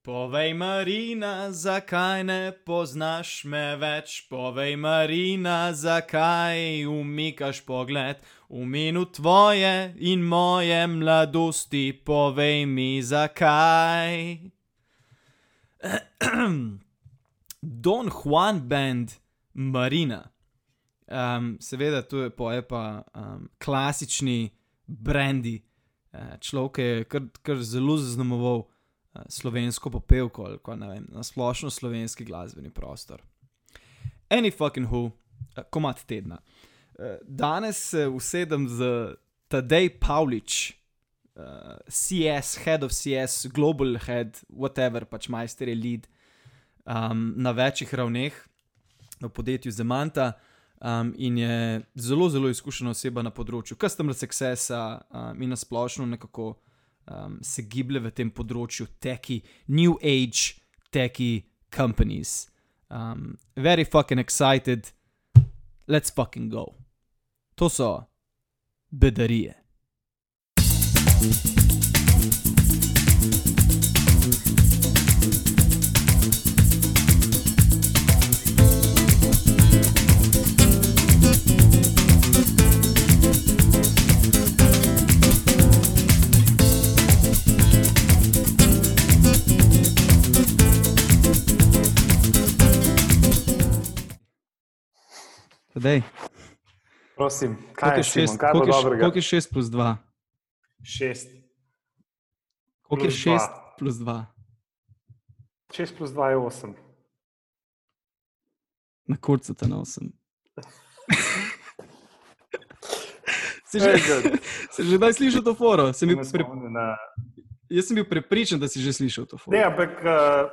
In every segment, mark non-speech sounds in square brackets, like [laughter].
Povej, Marina, zakaj ne poznaš me več? Povej, Marina, zakaj umikaš pogled v minu tvoje in moje mladosti? Povej mi, zakaj. [clears throat] Don Juan Band, Marina. Um, seveda, tu je poje pa um, klasični brandy. Uh, človek je kar, kar zelo zaznamoval slovensko popevko ali pa ne vem, na splošno slovenski glasbeni prostor. Any fucking who, uh, komat tedna. Uh, danes se usedem z Tadej Pavlič, uh, CS, head of CS, global head, whatever, pač majster je lead um, na večjih ravneh v podjetju Zemanta. Um, in je zelo, zelo izkušena oseba na področju customer successa um, in na splošno nekako um, se giblje v tem področju teki, new age, teki companies. Um, very fucking excited, let's fucking go. To so bedarije. Tadej, Prosim, kaj je je šest- šest, kaj koliko je koliko je 6 plus 2? Šest. Koliko je Plus 6 dva. plus 2? Šest plus dva je osem. Na kurcu te nosim. [laughs] Si že, si že kdaj slišal to foro? Sem bil pre, spomni na- jaz sem bil prepričan, da si že slišal to foro. Ne, ampak uh,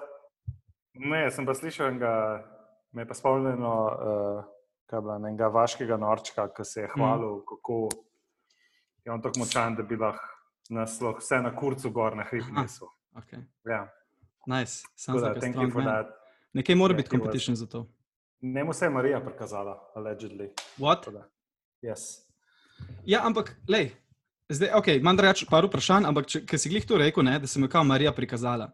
ne, sem pa slišal enega, me je pa spomnilo, uh, kaj bila enega vaškega norčka, ki se je hvalil, mm. kako je on tako močan, da bi lahko nas lahko vse na kurcu gor na hrib Aha. nesel. Okay. Ja, Nice. Sounds da, thank you for man. that. Nekaj mora Yeah, biti he was. competition za to. Ne mu se je Marija prikazala, allegedly. What? Yes. Ja, ampak, lej, zdaj, ok, imam drugače par vprašanj, ampak ker si glih to rekel, ne, da se mi je kao Marija prikazala.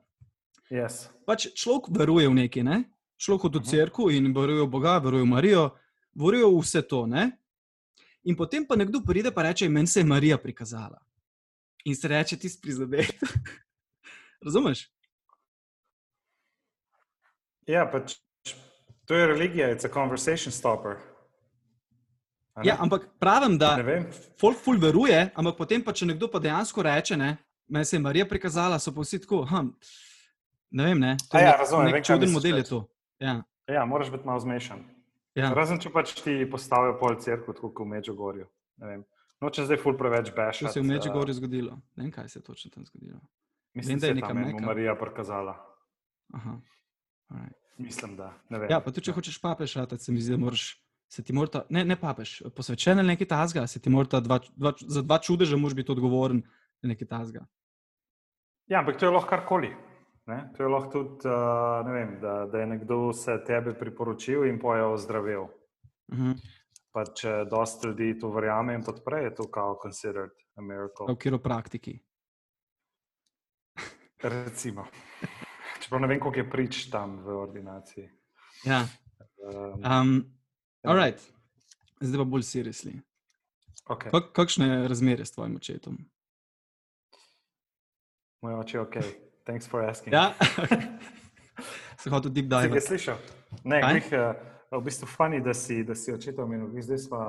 Yes. Pač človek veruje v nekaj, ne? Človek hodi v Mhm. cerkev in veruje v Boga, veruje v Marijo, v vse to, ne? In potem pa nekdo pride in reče, meni se je Marija prikazala. In se reče, ti si prizadet. [laughs] Razumeš? Ja, pač to je religija, it's a conversation stopper. A? Ja, ampak pravim, da folk ful veruje, ampak potem pa, če nekdo pa dejansko reče, ne, meni se je Marija prikazala, so pa vsi tako, hm, ne vem, ne. To A je ja, nek- razumem, nek kaj čuden model je to. Ja, Ja, moraš biti malo zmešan. Ja. Razen če pač ti postavijo pol tako kot v Međugorju. Nočem zdaj ful preveč To bešati. se je v Međugorju zgodilo. Ne vem, kaj se je točno tam zgodilo. Mislim, vem, da je neka Meka. Marija prikazala. Aha. alright. Mislim, da. Ja, pa tudi če hočeš papež, ratati, se mi zdi, da moraš. Se ti morata, ne, ne papež, posvečen ali nekaj tasga, se ti morata dva, dva, za dva čudeža moraš biti odgovoren nekaj tasga. Ja, ampak to je lahko karkoli. Ne? To je lahko tudi, uh, vem, da, da je nekdo se tebe priporočil in poje ozdravil. Uh -huh. Pa če dosta ljudi to verjame in podpre, je to kao considered a miracle. V kiropraktiki. Recimo. Čeprav ne vem, koliko je prič tam v ordinaciji. Ja. Um, Um, all right. Zdaj pa bolj seriously. okay. Kak, kakšne razmere s tvojim očetom? Moj oče je ok. Thanks for asking. Ja, [laughs] se hotel deep dive. slišal? Ne, Kaj? glih, uh, v bistvu funny, da si, da si očetom omenil. Glih, Zdaj smo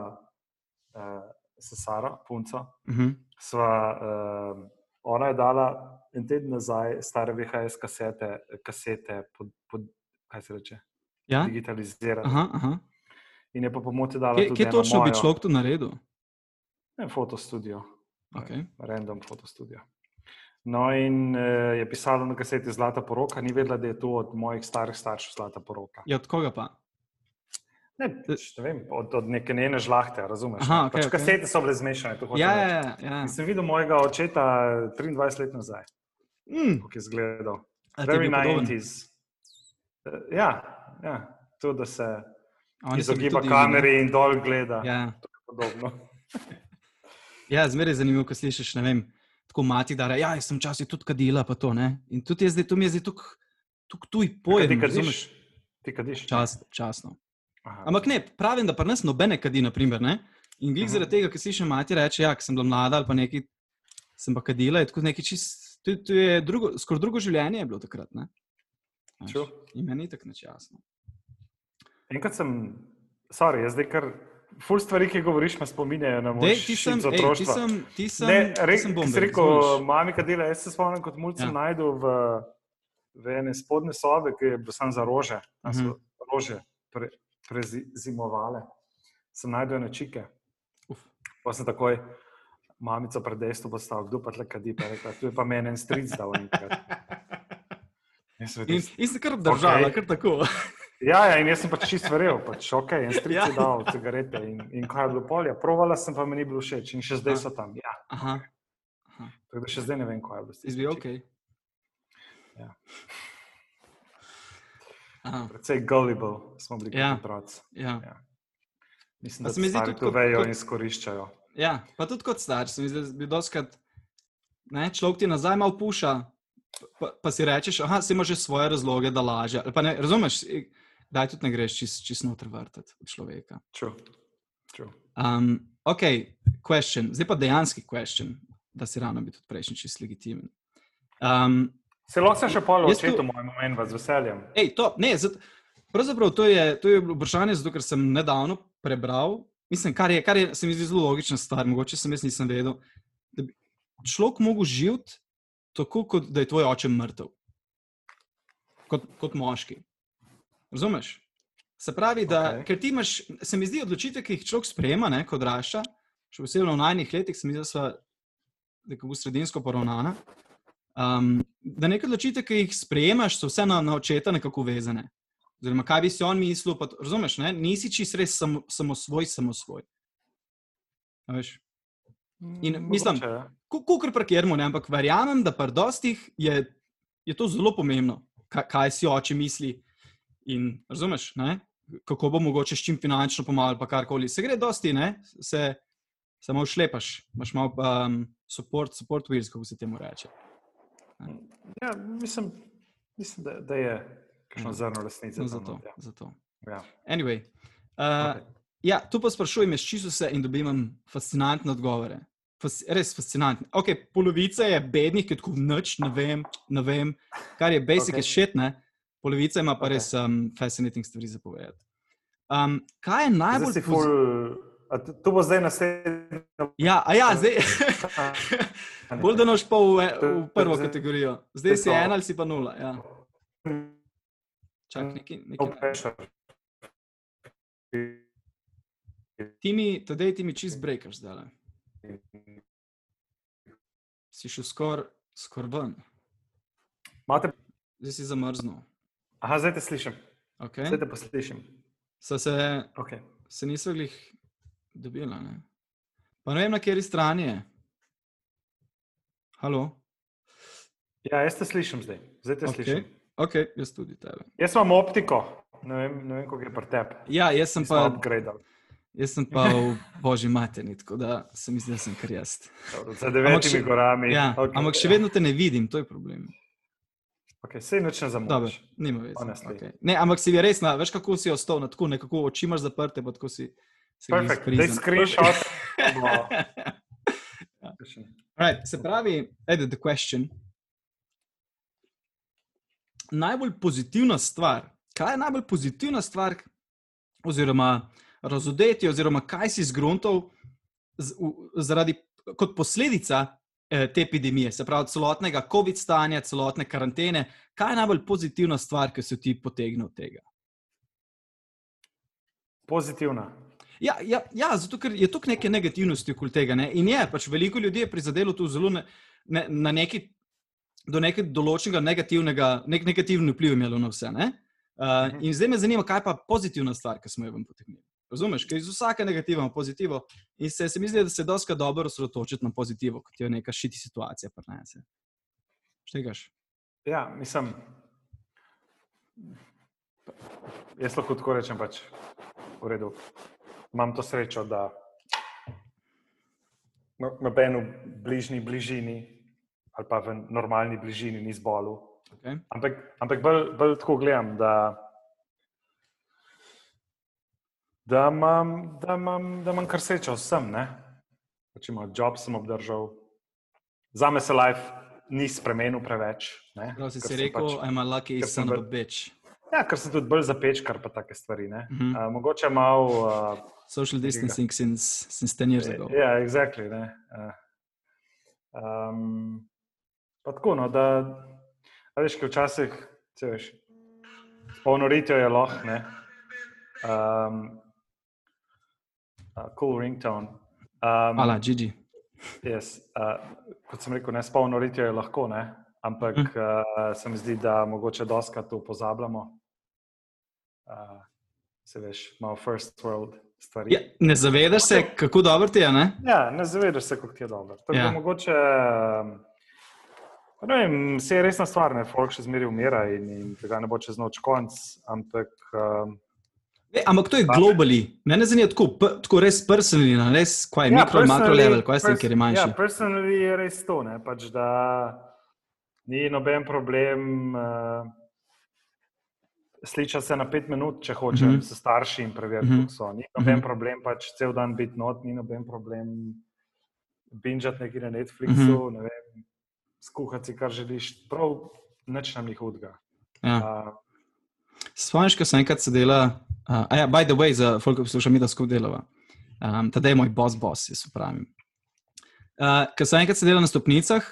uh, s Saro, punco. Uh -huh. Sva, uh, ona je dala en teden nazaj stare VHS kasete, kasete pod, pod, kaj se reče, Ja? digitalizirane. Aha, aha. In je pa pomote dala Kje, kje točno bi mojo- človek to naredil? En fotostudio. Okay. Random fotostudio. No, in uh, je pisalo na kaseti Zlata poroka, ni vedela, da je to od mojih starih staršev Zlata poroka. Ja, od koga pa? Ne, pač, ne vem, od, od neke njene žlahte, ne? okej, pač okej. kasete so bile zmešane. Ja, reči. ja, ja. In sem videl mojega očeta 23 let nazaj, Mm, kako je izgledal. Very bil podoben? 90s. Uh, ja, ja, to, da se oni izogiba tudi- kameri in dol gleda. Ja, Podobno. [laughs] [laughs] ja zmeraj je zanimivo, ko slišiš, ne vem, tako mati, da reče, ja, jaz sem včasih tudi kadila, pa to ne. In tudi jaz zdaj, to mi je zdaj tukaj tuj pojem. Ti kadiš? Ti kadiš? Čas, časno. Aha. Ampak ne, pravim, da pri nas nobene kadi, naprimer, ne. In glih zaradi tega, ker si še mati reče, ja, sem bila mlada ali pa nekaj, sem pa kadila, je tako neki čist, to, to je drugo, skoraj drugo življenje je bilo takrat, ne. Ču. In meni je tako nečasno. Enkrat sem, sorry, jaz zdaj kar. Ful stvari, ki govoriš, me spominjajo na moj Dej, ti sem, ej, ti otroštvo. sem, ti sem, Ne, ti re, sem ki bomber, rekel, mami, kaj dela. Jaz se spomnim, kot mulj sem Ja. najdel v, v ene spodne sobe, ki je bil sam za rože. Tam so Mhm. rože pre, prezimovale. Sem najdel ene čike. Uf. Pa sem takoj mamico pred dejstvom postavil, kdo pa tle kadi. Pa rekla, tu je pa meni en stric dal enkrat. [laughs] Sem In, in se kar obdržala, okay. kar tako. Ja, ja, in jaz sem pač čist verjel, pač, ok, en stric Ja. je dal cigarete in, in kaj je bilo polje. Provala sem, pa mi ni bilo všeč in še zdaj Aha. so tam. Ja, Aha, tako da še zdaj ne vem, kaj je bilo. izbi ok. Ja. Aha, Predvsej gullible smo bili Ja. kot otroci. ja. Ja. Mislim, da se mi zdi tudi to vejo kot- in izkoriščajo. ja, pa tudi kot starš, se mi zdi, da bi doskrat, ne, človek ti nazaj malo puša, pa, pa si rečeš, aha, si ima že svoje razloge, da laže. Ne, razumeš, i- daj tudi ne greš čist, čist noter vrtati od človeka. Ču. Ču. Um, ok, question, zdaj pa dejanski question, da si rano bi tudi prejšnji čist legitimen. Um, Se lahko se še pol Jaz tu- očetu mojemu meni z veseljem. Ej, to, ne, zat, pravzaprav to je, to je vprašanje, zato ker sem nedavno prebral. Mislim, kar je, kar je se mi zdi zelo logična stvar, mogoče sem jaz nisem vedel. Da bi človek mogel živeti tako, kot da je tvoj oče mrtev. Kot, kot moški. Razumeš? Se pravi, da okay. ker ti imaš, se mi zdi odločitve, ki jih človek sprejema, ne, ko odrašča, še posebej v najnih letih, se mi zdi, da sva nekako sredinsko poravnana. Um, da neke odločitve, ki jih sprejemaš, so vse na, na očeta nekako vezane. Oziroma, kaj bi si on mislil, pa, razumeš, ne? nisi čist res samo, samo svoj, samo svoj. A Veš, In mislim- Mogoče, ja. Kukor parkiramo, ampak verjamem, da pri dostih je, je to zelo pomembno, kaj, kaj si oče misli. In razumeš, ne? kako bo mogoče s čim finančno pomagati, pa karkoli. Se gre dosti, ne? se samo šlepaš, imaš malo um, support, support wheels, kako se temu reče. Ja, mislim, mislim da, da je kakšno zrno resnice. No, zato, ja. zato. Ja. Anyway, uh, Okej. ja, tu pa sprašujem, jaz čisto se in dobim fascinantne odgovore. Fas, res fascinantne. Okay, polovica je bednih, ki tako noč, ne vem, ne vem, kar je basic, okay. Je šet, ne. Polovica ima pa Okej. res um, fascinating stvari za povedati. Um, kaj je najbolj a to, bo zdaj naslednje. Ja, a ja, zdaj. [laughs] [laughs] Bolj da noš pa v, v prvo kategorijo. Zdaj si ena ali si pa nula. Ja. Čak, nekaj. pressure. Ti mi, tedej ti mi čist breakaš zdaj. Si šel skoraj skor ven, zdaj si zamrznil. Aha, zdaj te slišim. Okay? Zdaj te poslišim. So se, Okay. se niso glih dobila. Ne? Pa ne vem, na kateri strani je. Halo? Ja, jaz te slišim zdaj. Zdaj te okay. Ok, slišim. ok, jaz tudi tebe. Jaz imam optiko. Ne vem, ne vem kako je pri tebi. Ja, jaz sem Pa pa, upgradal. jaz sem pa v božji materni, tako da se mi zdi, da sem kar jaz. Za devetimi še- gorami. Ja, okay. ampak še vedno te ne vidim, to je problem. Okay, sej noč ne zamudiš. nima veze. Okay. Ne, ampak si je res, na, veš kako si ostal, na tako nekako oči imaš zaprte, pa tako si. Perfekt, daj screenshot. [laughs] bomo- right, se pravi, ed, the question. Najbolj pozitivna stvar, kaj je najbolj pozitivna stvar, oziroma razodeti, oziroma kaj si zgruntal z, v, zaradi, kot posledica te epidemije, se pravi celotnega COVID stanja, celotne karantene, kaj je najbolj pozitivna stvar, ki si ti potegnil od tega? Pozitivna. Ja, ja, ja, zato ker je tukaj neke negativnosti okoli tega. Ne? In je, pač veliko ljudi je prizadelo tu zelo ne, ne, na neki, do nekega določenega negativnega, nek negativen vpliv imelo na vse. Ne? Uh, in zdaj me zanima, kaj pa pozitivna stvar, ki smo jo vam potegnili. Razumeš, ker iz vsake negativa ima pozitivo in se, se mi zdi, da se doska dobro osredotočiti na pozitivo, kot je neka šiti situacija. Prenese. Štegaš? Ja, mislim. Jaz lahko tako rečem, pač v redu. Imam to srečo, da no- noben v bližnji bližini ali pa v normalni bližini ni zbolel. Okay. Ampak, ampak bolj, bolj tako gledam, da, da, imam, da, imam, da imam kar srečo vsem. Pač imam job, sem obdržal. Za me se life ni spremenil preveč. Prav si si rekel, pač- I'm a lucky son of a bitch. Ja, ker sem tudi bolj zapečkar, pa take stvari. Uh Mhm. uh, mogoče malo. Uh, Social distancing since, since 10 years ago. Ja, exactly. Ne. Uh, um, pa tako, no, da, a veš, ki včasih, če veš, s polnoritjo je lahko, ne. Um, uh, cool ringtone. Um, Hvala, Gigi. Yes, uh, kot sem rekel, ne s polnoritjo je lahko, ne. ampak Hm. uh, se mi zdi, da mogoče doskrat to pozabljamo. Uh, se veš, malo first world stvari. Ja, ne zavedaš se, kako dobro ti je, ne? Ja, ne zavedaš se, kako ti je dobro. Tako Ja. da mogoče. um, Ne vem, se je resna stvar, ne, folk še zmeraj umira in, in tega ne bo čez noč konc, ampak um, E, ampak to je globally. Mene zanima tako, tako res personally, ne? res kaj je ja, mikro in makro level, kaj s tem, pers- ker je manjši. Ja, personally je res to, ne, pač, da ni noben problem. Uh, Sliša se na pet minut, če hočem, Mhm. mm -hmm. s starši in preveriti, Mhm. kako so. Ni noben Mhm. problem, pač cel dan biti not, ni noben problem binžati nekaj na Netflixu, Mhm. ne vem, skuhati kar želiš. Prav, nič nam ni hudega. Ja. Uh, Spomniš, ko sem enkrat sedela, uh, a ja, by the way, za folk, ki posluša, mi da skupaj delava. Um, Tadej je moj boss, boss, jaz pravim. Uh, ko sem enkrat sedela na stopnicah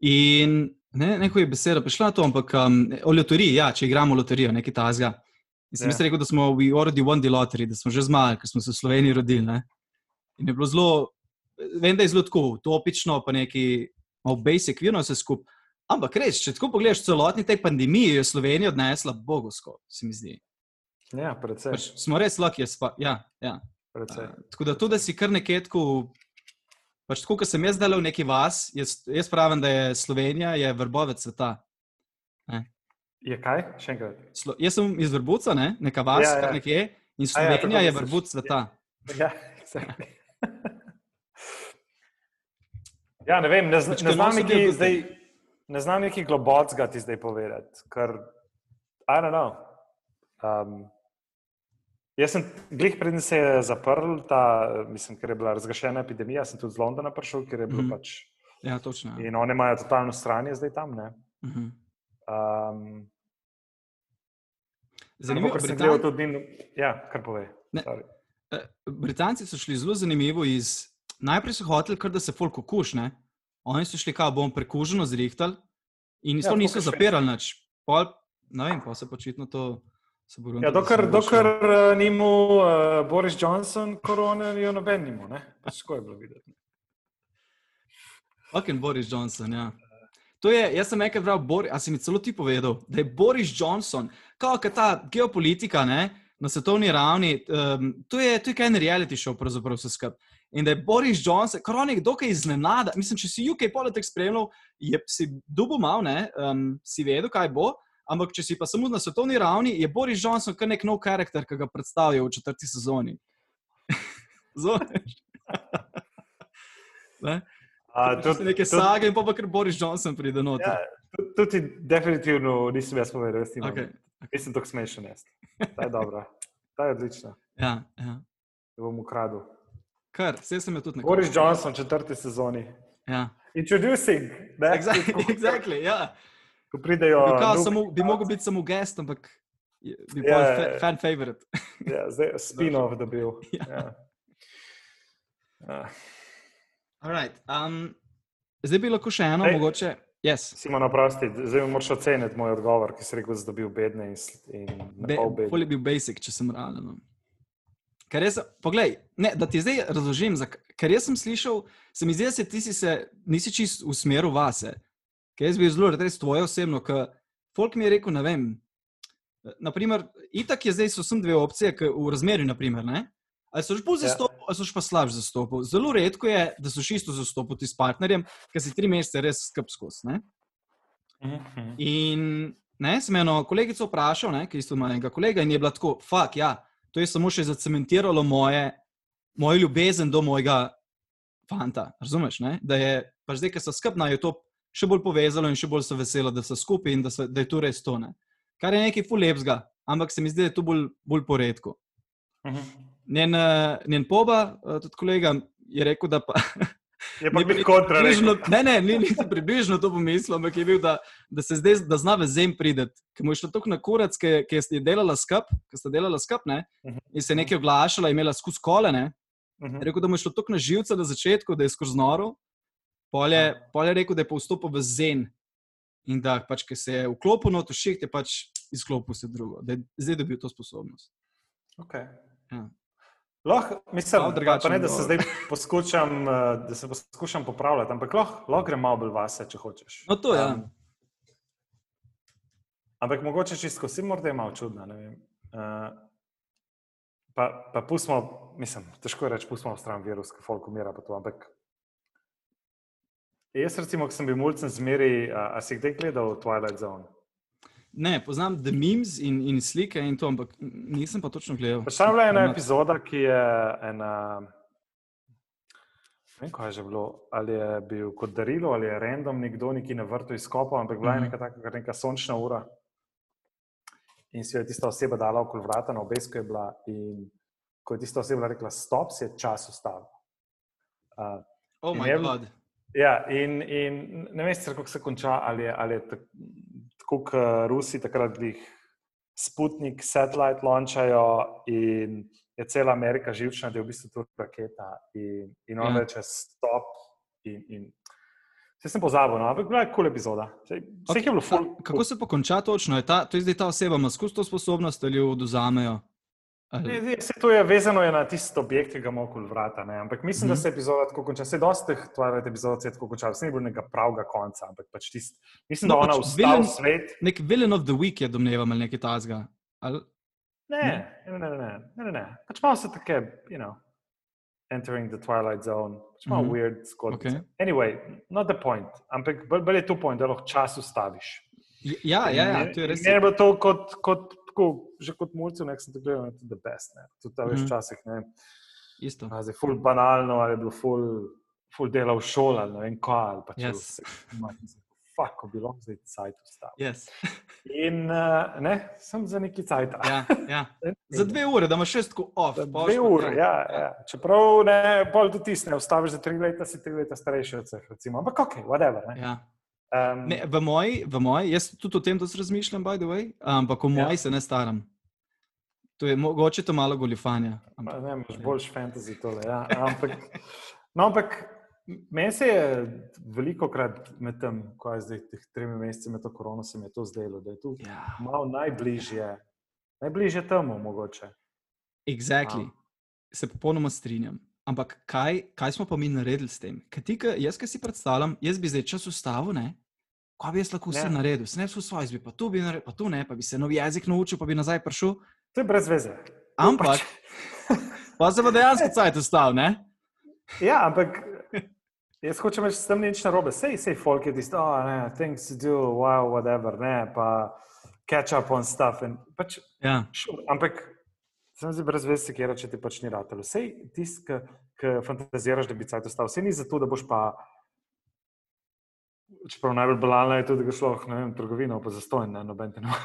in ne, neko je beseda prišla to, ampak um, o loteriji, ja, če igramo loterijo, nekaj tazga. In sem Ja. yeah. rekel, da smo we already won the lottery, da smo že zmagali, ker smo se v Sloveniji rodili. Ne? In je bilo zelo, vem, da je zelo tako utopično, pa neki malo basic, virno vse skupaj. Ampak res, če tako pogledaš celotni tej pandemiji, je Slovenija odnesla bogosko, se mi zdi. Ja, predvsem. Pač smo res lucky, spa, ja, ja. Uh, tako da tudi, da si kar nekje tako, pač tako, kot sem jaz delal v neki vas, jaz, jaz pravim, da je Slovenija je vrbovec sveta. Je kaj? Še enkrat. Slo, jaz sem iz Vrbuca, ne? neka vas, Ja, ja, ja. ja. nekje, in A ja, Slovenija tako ja, je vrbuc sveta. Ja, exactly. [laughs] ja, ne vem, ne, zna, Pač, ne znam neki zdaj, ne znam neki globocga ti zdaj povedati, ker, I don't know. Um, jaz sem, glih predtem se je zaprl ta, mislim, ker je bila razglašena epidemija, sem tudi z Londona prišel, ker je bilo mm. pač, Ja, točno. Ja. in oni imajo totalno stranje zdaj tam, ne. Uh -huh. Um, Zanimivo, ker sem Britan... gledal tudi, ja, kar pove. Eh, Britanci so šli zelo zanimivo iz. Najprej so hoteli, kar da se folk okušne. Oni so šli, kao bom prekuženo zrihtali in Ja, ja, niso zapirali nič. Pol, ne vem, pa se počitno to. Ja, dokler, dokler uh, ni mu uh, Boris Johnson korone, jo noben ni mu, ne? Pač tako je bilo videti. Fucking Boris Johnson, ja. To je, jaz sem enkrat bral, Bor, a si mi celo ti povedal, da je Boris Johnson, kot ta geopolitika ne, na svetovni ravni, um, to je, to je kaj en reality show, pravzaprav vse skupaj. In da je Boris Johnson, kar on je dokaj iznenada. Mislim, če si UK politik spremljal, je si dubo mal, ne, um, si vedel, kaj bo. Ampak, če si pa samo na svetovni ravni, je Boris Johnson kar nek nov karakter, ki ga predstavijo v četrti sezoni. [laughs] Zoniš? [laughs] Ne? A, Tudi, tudi neke sage, in pa pa kar Boris Johnson pride noter. Ja, tudi- tudi definitivno nisem jaz povedal, jaz nimam. Okay. Nisem tako smešen jaz. Ta je dobra, ta je odlična. Ja, ja. Da bom ukradel. Kar, vse sem jo tudi nekaj. Boris Johnson, četrti sezoni. Ja. Introducing, ne? Exactly, [laughs] exactly, ja. Ko pridejo. Bi, kao, Luke- samo, bi mogel biti samo gest, ampak je- bi bil ja, fa fan favorite. Ja, zdaj [laughs] spin-off dobil. [laughs] Ja. Ja. Ja. Alright, um, zdaj bi lahko še eno, Ej. mogoče. Yes. Simon, oprosti, zdaj moraš oceniti moj odgovor, ki si rekel, da si dobil bedne in, Be, pol bi bil basic, če sem realen. no. Ker jaz, poglej, ne, da ti zdaj razložim, ker jaz sem slišal, se mi zdi, da se ti si se, nisi čist usmeril vase. Ker jaz bi zelo rad res tvoje osebno, ker folk mi je rekel, ne vem. Naprimer, itak je zdaj, so sem dve opcije, ke v razmerju, naprimer, ne? Ali so že bolj Ja. zastopili, ali so že pa slabše zastopili. Zelo redko je, da so isto zastopili s partnerjem, ker si tri mesece res skrb skozi. Mhm. In ne, sem eno kolegico vprašal, ne, ki isto ima enega kolega, in je bila tako, fuk, ja, to je samo še zacementiralo moje, mojo ljubezen do mojega fanta. Razumeš? Ne? Da je pač zdaj, ker so skupaj na YouTube, še bolj povezalo in še bolj so veselo, da so skupaj in da, so, da je to res tone. Kar je nekaj fulepsga, ampak se mi zdi, da je to bolj, bolj poredko. Uh -huh. Njen, uh, njen poba, uh, tudi kolega, je rekel, da pa. Je pa bil kontra. Približno, ne, ne, ni niti približno to pomislil, ampak je bil, da, da se zdaj, da zna v zem prideti. Ker mu je šlo tako na kurac, ki, je delala skup, ki sta delala skup, ne, Mhm. in se je nekaj oglašala, imela skozi kole, ne. Uh -huh. Je rekel, da mu je šlo tako na živce na začetku, da je skozi noro. Pol je, pol je rekel, da je pa vstopil v zen. In da, pač, ki se je vklopil v to šiht, je pač izklopil vse drugo. Da je zdaj dobil to sposobnost. Okay. Ja. Lahko, mislim, Malo pa, pa ne, da se zdaj poskušam, eh, da se poskušam popravljati, ampak lahko lah grem malo bolj vase, če hočeš. No, to je. Um, ampak mogoče čisto, si morda je malo čudno. Uh, pa, pa pustimo, mislim, težko je reči, pustimo v stran virus, ki folk umira. pa to, Ampak jaz, recimo, sem bil mulcem zmeri, a, a si kdaj gledal Twilight Zone? Ne, poznam The Memes in, in slike in to, ampak nisem pa točno gledal. Je bila ena Ima- epizoda, ki je ena. Ne vem, kaj je že bilo, ali je bil kot darilo, ali je random nekdo neki na vrtu izkopal, ampak bila je Mhm. neka, taka, neka sončna ura. In si jo je tista oseba dala okoli vrata, na obesku je bila. In ko je tista oseba rekla: Stop, se je čas ustavil. Uh, Oh, moj bog. Ja, in, in ne sicer, kako se konča, ali ali je tak, tako, kot Rusi takrat jih Sputnik, satellite launchajo in je cela Amerika živčna, da je v bistvu to raketa. In, in on Ja. reče: Stop. In, in, Vse sem pozabil, no, ampak bila je kul cool epizoda. Vse okay. je bilo ful. Kako se pa konča točno? Je ta, to je zdaj ta oseba, ima skozi to sposobnost ali jo oduzamejo? Ali- Ne, ne, Vse to je vezano je na tisti objekt, ki ga ima okoli vrata. Ne? Ampak mislim, mm Mhm. -hmm. da se je epizoda tako konča. Se dosti teh Twilight epizod se je tako končalo, se ni bilo nekega pravega konca, ampak pač tist, mislim, No, da ona pač vilen... svet. Nek villain of the week je domnevam ali nekaj tasga. Ali, Ne, ne, ne, ne, ne, ne, ne, ne. Pač malo se take, you know, entering the Twilight Zone, pač malo mm Mhm. -hmm. weird. Okej. Okay. Anyway, not the point, ampak bolj bolj je tu point, da lahko čas ustaviš. ja, ja, ja, to je res. Meni je bilo to kot, kot, tako, že kot mulcev, nek sem to gledal, je to the best. Ne. Tudi ta veš Mhm. včasih, ne. Isto. A Zdaj, ful banalno, ali je bilo ful, ful dela v šoli, ali ne vem kaj, ali pa če Yes. vse. Fak, ko bi lahko zdaj cajt ustavil. Yes. In uh, ne, sem za neki cajt. Ja, ja. Za dve ure, da imaš še tako off. Za pa dve ure, ja, ja. Čeprav ne, bolj tudi ti ne ustaviš za tri leta, si tri leta starejši od vseh, recimo. Ampak ok, whatever. Ne. Ja. Um, Ne, v moji, v moji, jaz tudi o tem dosti razmišljam, by the way, ampak v Ja. moji se ne staram. To je mogoče to malo goljufanja. Ampak, Ne, imaš boljš fantasy tole. Ja. Ampak, no, ampak meni se je veliko krat med tem, ko je zdaj teh tremi meseci med to korono, se mi je to zdelo, da je tu ja, malo najbližje, najbližje temu mogoče. exactly. Se popolnoma strinjam. Ampak kaj, kaj smo pa mi naredili s tem? Kaj ti, jaz, ki si predstavljam, jaz bi zdaj čas ustavil, ne? Kaj bi jaz lahko vse Ja. naredil? Ne bi svoj, jaz bi pa tu, bi naredil, pa tu ne, pa bi se nov jezik naučil, pa bi nazaj prišel. To je brez veze. Ampak, pa se bo dejansko cajt ustavil, ne? Ja, ampak jaz hočem reči, da s tem ni nič narobe. Sej, sej folk je tisto, oh, ne, things to do, wow, whatever, ne, pa catch up on stuff. In, pač, Ja, sure, ampak sem zdaj brez veze, kjer če ti pač ni ratelo. Sej tisti, ki fantaziraš, da bi cajt ostal, sej ni zato, da boš pa. Čeprav najbolj banalno je tudi, da šlo v trgovino, pa zastojn, ne, noben te ne.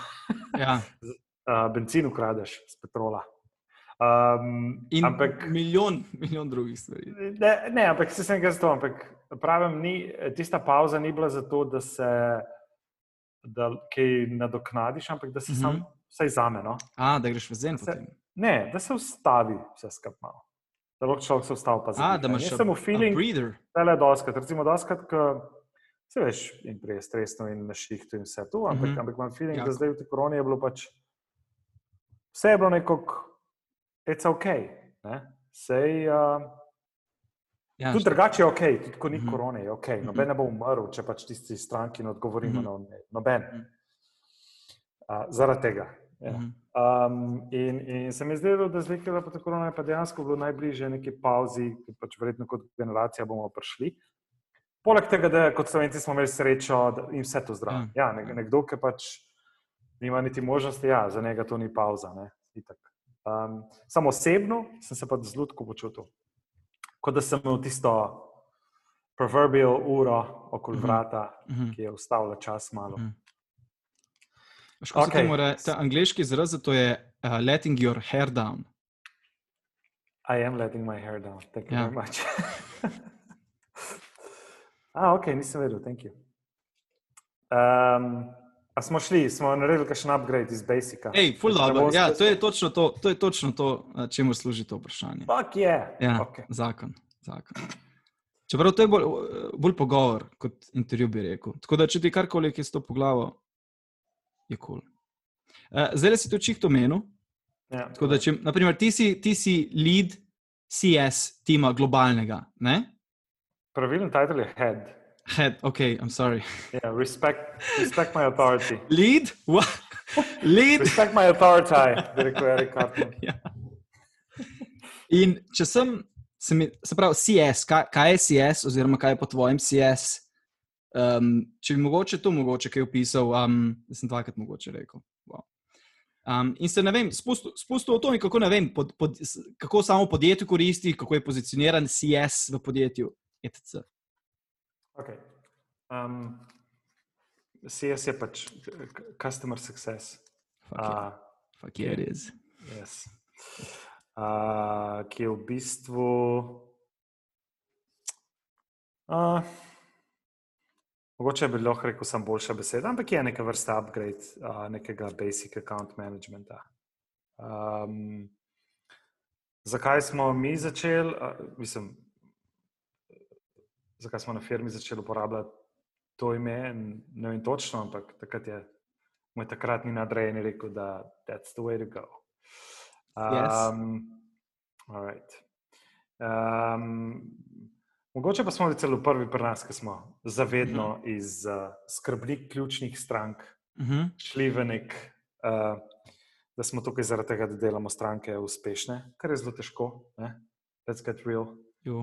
ja. [laughs] Uh, bencin ukradeš z petrola. Um, In ampak, milijon, milijon drugih stvari. ne, ne, ampak se sem ga zato, ampak pravim, ni, tista pauza ni bila zato, da se da kaj nadoknadiš, ampak da se mm Mhm. -hmm. sam, vsaj zame, no? A, da greš v zen potem. Ne, da se ustavi vse skupaj malo. Da lahko človek se ustavi pa A, zadiha. da imaš a feeling, da je doskrat, recimo doskrat, ko se veš in prej je stresno in na šihtu in vse to, ampak, mm. -hmm. ampak imam feeling, Jako. da zdaj v tej koroni je bilo pač vse je bilo nekako, it's ok. Ne? Sej, uh, Ja, tudi drugače je ok, tudi ko ni mm. -hmm. korone, je ok. Mhm. Noben ne bo umrl, če pač tisti stranki ne odgovorimo mm -hmm. na noben. Uh, zaradi tega. Ja. Um, in, in se mi zdelo, da zdaj, ko je pa korona, je pa dejansko bilo najbližje neki pauzi, ki pač verjetno kot generacija bomo prišli. Poleg tega, da kot slovenci smo imeli srečo in vse to zdravo. Ja. Ja, nek, nekdo, ki pač nima niti možnosti, ja, za njega to ni pauza. Ne, itak. um, samo osebno sem se pa zelo tako počutil, kot da sem imel tisto proverbial uro okoli Mhm. vrata, Mhm. ki je ustavila čas malo. Mhm. Veš, kako se Okej. temu reče? Ta angliški izraz za to je uh, letting your hair down. I am letting my hair down. Thank you Ja. very much. [laughs] ah, ok, nisem vedel, thank you. Um, a smo šli, smo naredili kakšen upgrade iz Basica. Ej, full Da se ne dobro. bom Ja, to je točno to, to, je točno to eh, čemu služi to vprašanje. Fuck yeah. Ja, Okay. zakon, zakon. Čeprav to je bolj, bolj pogovor kot intervju, bi rekel. Tako da, če ti karkoli je s to poglavo, je kul. Cool. Uh, zdaj si to čihto menil. Ja, Tako da, če, naprimer, ti si, ti si lead CS tima globalnega, ne? Pravilen titel je head. Head, ok, I'm sorry. Yeah, respect, respect my authority. [laughs] Lead? What? Lead? Respect my authority, bi rekel Erik Cartman. [laughs] Ja. In če sem, se, mi, se pravi, CS, kaj, kaj je CS, oziroma kaj je po tvojem CS? Um, če bi mogoče to mogoče kaj opisal, um, sem dvakrat mogoče rekel. Wow. Um, in se ne vem, spustil, spustil v to, in kako vem, pod, pod, kako samo podjetje koristi, kako je pozicioniran CS v podjetju, etc. Okay. Um, CS je pač c- customer success. Fuck yeah, Uh, fuck yeah it is. yes. uh, ki je v bistvu. Uh, mogoče bi lahko rekel, sem boljša beseda, ampak je neka vrsta upgrade uh, nekega basic account managementa. Um, zakaj smo mi začeli, uh, mislim, zakaj smo na firmi začeli uporabljati to ime, ne vem točno, ampak takrat je moj takratni nadrejeni rekel, da that's the way to go. Yes. Um, all right. um, mogoče pa smo celo prvi pri nas, ki smo zavedno iz uh, skrbnik ključnih strank Uh -huh. šli v nek, uh, da smo tukaj zaradi tega, da delamo stranke uspešne, kar je zelo težko. Ne? Let's get real. Uh,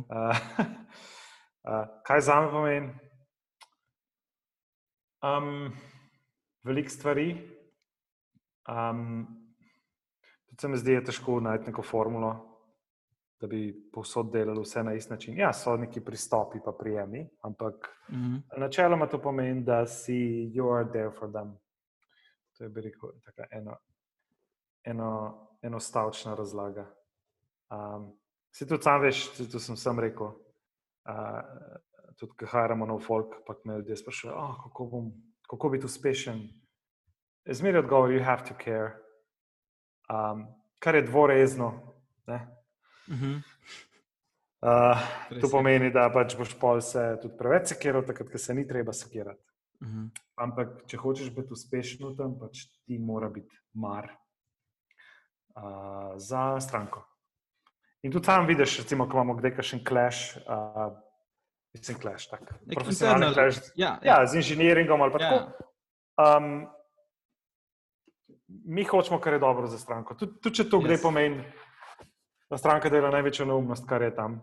uh, [laughs] kaj za me pomeni? Um, Veliko stvari. Um, tudi se mi zdi, da je težko najti neko formulo, da bi povsod delali vse na isti način. Ja, so neki pristopi, pa prijemi, ampak Uh -huh. načeloma to pomeni, da si you are there for them. To je, bi rekel, taka eno, eno, enostavčna razlaga. Um, si tudi sam veš, tudi sem sam rekel, uh, tudi ko haramo nov folk, pa me ljudje sprašujejo, oh, kako, bom, kako biti uspešen. Zmeraj odgovor, you have to care. Um, kar je dvorezno. Ne? Uh -huh. Uh, to pomeni, da pač boš pol se tudi preveč sekiral, takrat, ko se ni treba sekirati. Uh -huh. Ampak, če hočeš biti uspešen v tem, pač ti mora biti mar uh, za stranko. In tudi tam vidiš, recimo, ko imamo kdaj kakšen clash, uh, mislim, clash, tak, Nek profesionalni internal- clash, Ja, ja, z inženiringom ali pa Ja. tako. Um, mi hočemo, kar je dobro za stranko. Tudi, tudi če to Yes. kdaj pomeni, da stranka dela največjo neumnost, kar je tam.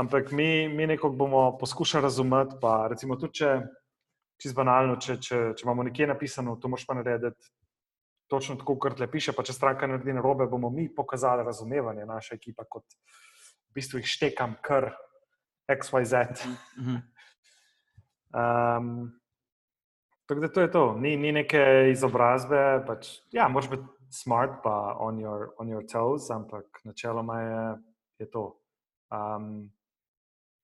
Ampak mi, mi nekako bomo poskušali razumeti, pa recimo tudi če, čisto banalno, če, če, če imamo nekje napisano, to moš pa narediti točno tako, kot le piše, pa če stranka naredi narobe, bomo mi pokazali razumevanje, naša ekipa, kot v bistvu jih štekam kar XYZ. Uh [laughs] -huh. Um, tako da to je to, ni, ni neke izobrazbe. Pač, ja, moraš biti smart, pa on your, on your toes, ampak načeloma je, je to. Um,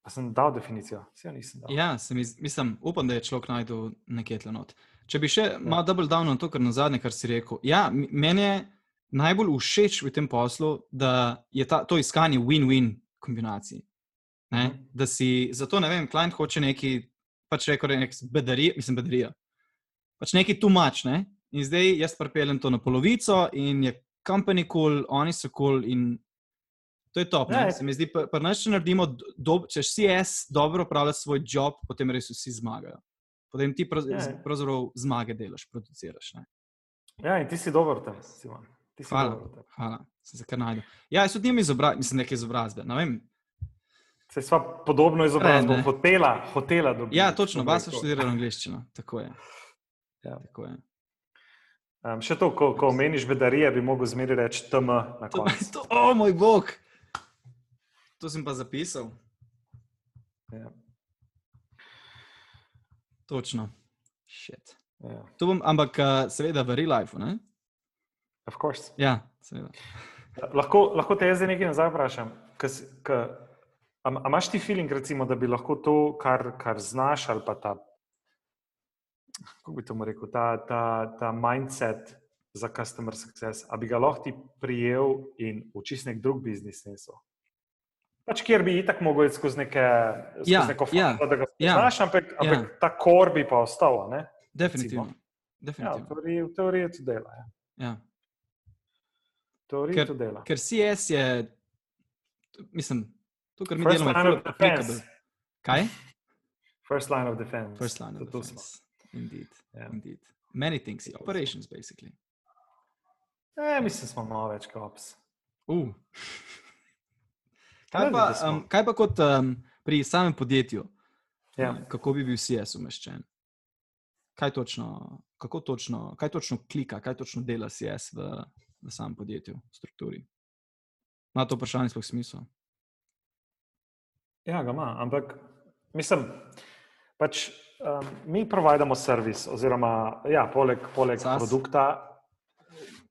pa sem dal definicijo, vse jo nisem dal. Ja, se mi, z- mislim, upam, da je človek najdel nekje tle not. Če bi še malo double down na to, kar na zadnje, kar si rekel. Ja, meni je najbolj všeč v tem poslu, da je ta, to iskanje win-win kombinacij. Ne? Mhm. Da si, zato ne vem, klient hoče neki, pač rekel, nek bedarija, mislim, bedarija. Pač neki tumač, ne? In zdaj jaz pripeljem to na polovico in je company cool, oni so cool in to je top. Ne? je. Se mi zdi, pa, naš, če naredimo, do, če CS dobro upravlja svoj job, potem res vsi zmagajo. Potem ti Ja, ja. pravzaprav zmage delaš, produciraš. Ne? Ja, in ti si dober v tem, Simon. Ti si Hvala. dober v tem. Hvala, sem se kar najdel. Ja, jaz tudi nimam izobrazbe, mislim, neke izobrazbe. Ne vem. Saj sva podobno izobrazbo hotela, hotela dobiti. Ja, točno, vas so rekel. študirali angliščino. Tako je. Ja. Tako je. Um, še to, ko, ko omeniš bedarije, bi mogel zmeri reči TM na [laughs] To, koncu. to, o moj bog! To sem pa zapisal. Ja. Točno. Shit. Ja. To bom, ampak uh, seveda v real life, ne? Of course. Ja, seveda. Lahko, lahko te jaz zdaj nekaj nazaj vprašam. Kas, ka, a, a imaš ti feeling, recimo, da bi lahko to, kar, kar znaš, ali pa ta, kako bi to rekel, ta, ta, ta mindset za customer success, a bi ga lahko ti prijel in čist nek drug biznis nesel? Pač, kjer bi itak mogel iti skozi, neke, skozi Ja, neko ja, fazo, da ga ja, znaš, ampak, ampak ja. ta kor bi pa ostal. Ne? Definitivno. Ja, v Definitivno. teoriji, v teoriji to dela. Ja. Ja. Teoriji Ker- to dela. Ker CS je, mislim, to, kar mi First delamo, je line ful of defense. applicable. Kaj? First line of defense. First line of defense. Indeed. Ja. Indeed. Many things, operations, basically. E, mislim, smo malo več kot ops. Uh. Kaj, pa, um, kaj pa kot um, pri samem podjetju? Ja. Um, Kako bi bil CS umeščen? Kaj točno, kako točno, kaj točno klika, kaj točno dela CS v, v samem podjetju, v strukturi? Ima to vprašanje sploh smisel? Ja, ga ima, ampak mislim, pač um, mi provajdamo servis, oziroma ja, poleg, poleg SaaS. produkta.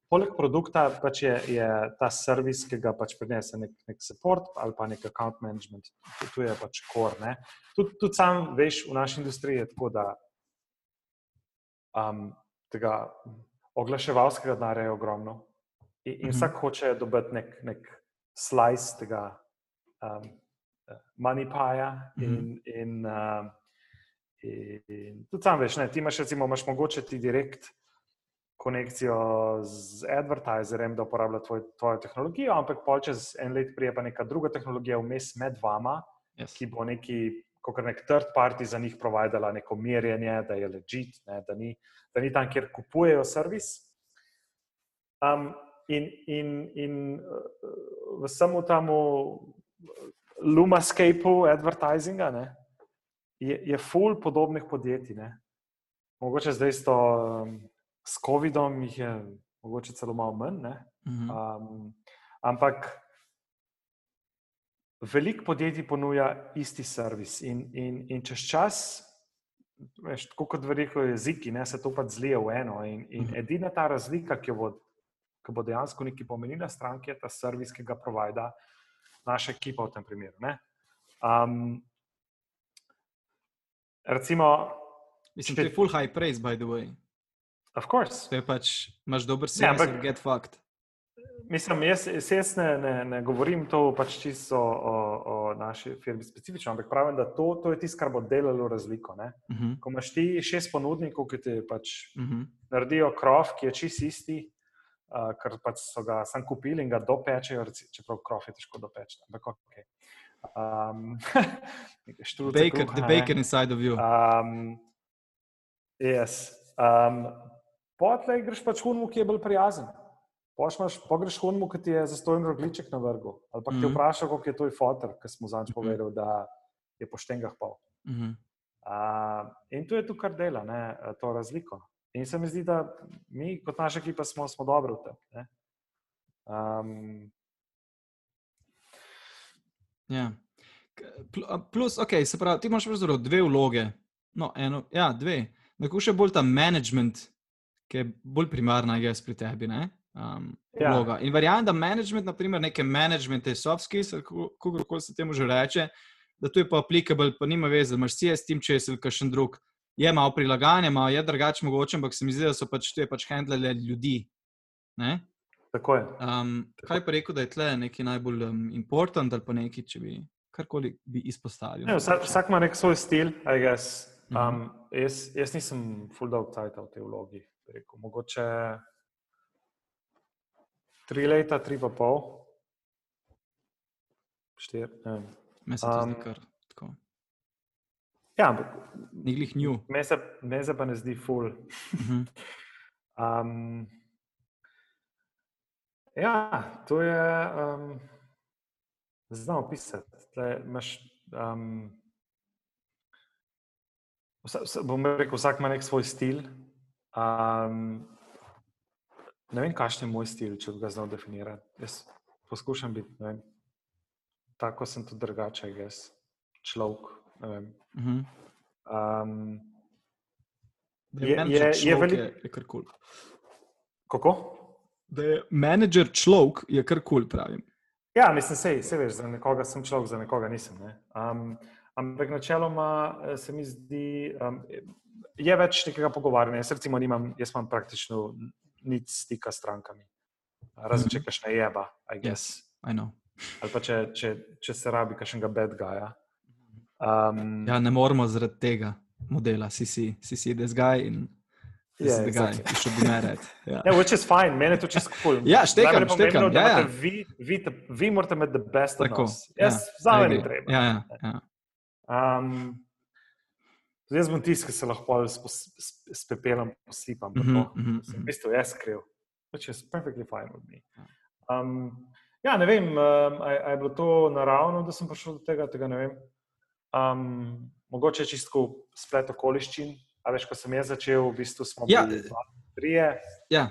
Poleg produkta pač je, je ta servis, ki ga pač prinese nek, nek support ali pa nek account management, tu, je pač core. Tudi tud sam veš, v naši industriji je tako, da um, tega oglaševalskega denarja je ogromno in, in Mhm. vsak hoče dobiti nek, nek slice tega um, money paja in, in, um, in, tudi sam veš, ne, ti imaš recimo, imaš mogoče ti direkt konekcijo z advertiserjem, da uporablja tvoj, tvojo tehnologijo, ampak pol čez en let prije pa neka druga tehnologija vmes med vama, Yes. ki bo neki, kot nek third party za njih providala neko merjenje, da je legit, ne, da, ni, da ni tam, kjer kupujejo servis. Um, in in, in uh, v samem temu Lumascapeu advertisinga ne, je, je full podobnih podjetij. Ne. Mogoče zdaj s, to, um, s COVID-om jih je mogoče celo malo manj. Ne. Mhm. Um, ampak veliko podjetij ponuja isti servis, in, in, in čez čas, veš, tako kot v rekel jeziki, ne, se to pač zlije v eno. In, in Mhm. edina ta razlika, ki jo bo, ki bo dejansko nekaj pomenila stranki, je ta servis, ki ga provajda naša ekipa v tem primeru. ne. Um, recimo, Mislim, če- to je full high praise, by the way. of course, To je pač, imaš dober servis, ampak- ampak... get fucked. Mislim, jaz, jaz- ne, ne, ne govorim to pač čisto o, o, naši firmi specifično, ampak pravim, da to, to je tisto, kar bo delalo razliko. Ne? Uh -huh. Ko imaš ti šest ponudnikov, ki ti pač Uh -huh. naredijo krov, ki je čist isti, uh, ker pač so ga sam kupili in ga dopečejo, čeprav krov je težko dopeči. Ampak ok. Um, štruce Bacon, kruha, the ne. bacon inside of you. Um, yes. um, Potlej greš pač hunmu, ki je bolj prijazen. Pošmaš, pogreš hunmu, ki ti je zastojen rogliček na vrhu. Ali pa ti Mhm. vpraša, kako je tvoj fotor, ki smo zanj Mhm. povedali, da je po štengah pol. Uh -huh. Uh, in to je to, kar dela, ne, to razliko. In se mi zdi, da mi, kot naša ekipa, smo, smo dobri v tem. ne. Um, Ja. Plus, ok, se pravi, ti imaš pravzaprav dve vloge. No, eno, ja, dve. Nekako še bolj ta management, ki je bolj primarna, jaz pri tebi. Ne? Um, Ja. vloga. In verjamem, da management, naprimer, neke management, te soft skills, kako koli se temu že reče, da to je pa applicable, pa nima veze, imaš CS, tim čez ali kakšen drug. Je malo prilagajanje, malo je drugače mogoče, ampak se mi zdi, da so pač to je pač handlele ljudi. Ne? Tako je. Um, kaj pa rekel, da je tle nekaj najbolj um, important ali pa nekaj, če bi karkoli bi izpostavil? Ne, vsak, vsak ima nek svoj stil, I guess. Um, jaz, jaz nisem full dog cajt v tej vlogi. Rekel. Mogoče tri leta, tri pa pol, štiri. to zdi um, kar tako. Ja, ampak Ni glih nju. me se, me se pa ne zdi full. Mhm. Um, ja, to je. Um, Znam opisati. Tle imaš, Um, vsa, vsa, bom rekel, vsak ima nek svoj stil. Um, ne vem, kakšen je moj stil, če bi ga znal definirati. Jaz poskušam biti, vem, tako sem tudi drugače, jaz, človek. vem. Mhm. Um, Je- je- je velik- je, je kar kul. Cool. Kako? Da je menedžer človek, je kar kul, cool, pravim. Ja, mislim, sej, sej veš, za nekoga sem človek, za nekoga nisem. Ne? Um, ampak načeloma eh, se mi zdi, um, je več nekega pogovarjanja. Jaz recimo nimam, jaz imam praktično nič stika s strankami. Razen če Mhm. kašne jeba, I guess. Yes, I know. ali pa če, če, če se rabi kakšnega bad guya. Um, Ja, ne moramo zaradi tega modela, si si, si, si this guy in this Yeah, is the guy, exactly. you should be married. Ja. Ja, which is fine, meni je to čisto kul. Ja, štekam, štekam, ja, ja. Vi, vi, te- vi morate imeti the best of Tako, us. Jaz ja, zame I ni agree. treba. Ja, ja, ja. Um, zdaj jaz bom tisti, ki se lahko s, s, s pepelom posipam. pa to. mhm, Sem mhm. v bistvu jaz kriv, which is perfectly fine with me. Ja. Um, ja, ne vem, um, a, a je bilo to naravno, da sem prišel do tega, tega ne vem. Um, mogoče čisto splet okoliščin. A veš, ko sem jaz začel, v bistvu smo Ja, bili dva, trije. ja.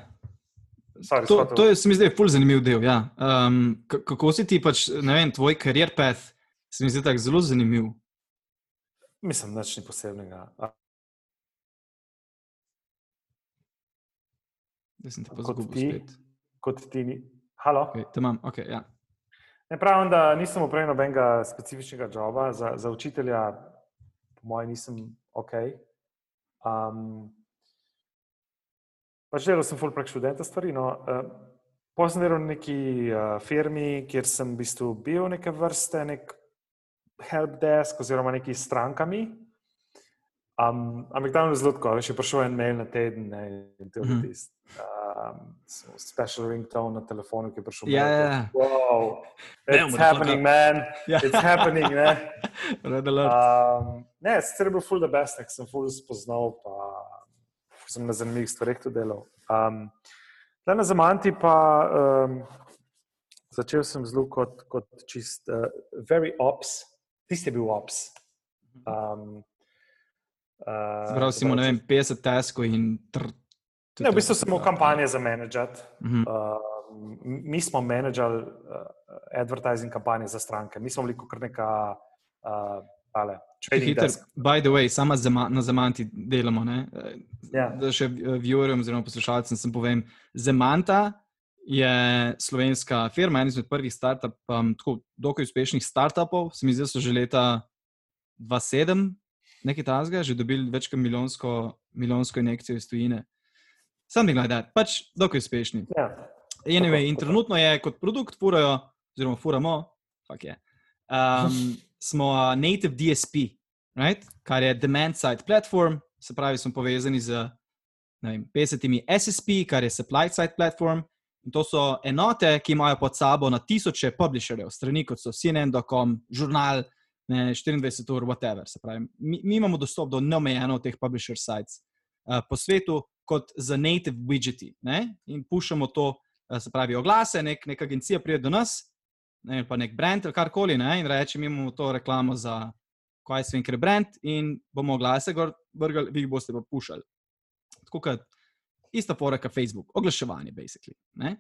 Sorry, To, to je, se mi zdi, ful zanimiv del. Ja. Um, kako si ti, pač, ne vem, tvoj karier path, se mi zdi tako zelo zanimiv. Mislim, da ni posebnega. Da sem te pa Kot ti? spet. Kot ti ni. Halo? Okay, te imam, okay, ja. Ne pravim, da nisem upravil nobenega specifičnega joba, za, za učitelja, po mojem, nisem ok. Um, pač delal sem full prek študenta stvari. No, uh, Potem sem delal v neki uh, firmi, kjer sem v bistvu bil neke vrste, nek helpdesk oziroma neki strankami. Um, ampak tam je zelo tako, veš, je prišel en mail na teden ne, in to je bil tisti. Um, special ringtone na telefonu, ki je prišel. Ja, ja, ja. Wow, it's motherfucker. happening, man. Ja. It's happening, ne. [laughs] Red alert. Um, ne, sicer je bil full the best, nek sem full spoznal, pa sem na zanimivih stvareh tudi delal. Um, Tle na Zamanti pa um, začel sem zelo kot, kot čist, uh, very ops, tisti je bil ops. Um, uh, Zbral si mu, ne vem, 50 taskov in tr. Ne, v bistvu sem imel kampanje za menedžati. Mhm. Uh, mi smo menedžali uh, advertising kampanje za stranke. Mi smo bili kot neka uh, trading Hiter, by the way, sama zama, na Zamanti delamo. Ne? Ja. Da še viewerjem oziroma poslušalcem sem povem, Zemanta je slovenska firma, en izmed prvih startup, um, tako dokaj uspešnih startupov. Se mi zdi, da so že leta 2007 nekaj tasga, že dobili več kot milijonsko, milijonsko injekcijo iz tujine. Something like that, pač dokaj uspešni. Ja. Anyway, in trenutno je kot produkt, furajo, oziroma furamo, fuck je. Um, smo native DSP, right? kar je demand side platform, se pravi, smo povezani z vem, 50 SSP, kar je supply side platform. In to so enote, ki imajo pod sabo na tisoče publisherjev, strani kot so CNN.com, žurnal, ne, 24 ur, whatever. Se pravi, mi, mi imamo dostop do neomejeno teh publisher sites uh, po svetu, kot za native widgeti. Ne? In puščamo to, uh, se pravi, oglase, nek, neka agencija pride do nas, ne, vem, pa nek brand ali karkoli, ne? in reče, mi imamo to reklamo za kaj se vem, ker brand, in bomo oglase gor vrgali, vi jih boste pa pušali. Tako kot ista fora, kot Facebook, oglaševanje, basically. Ne?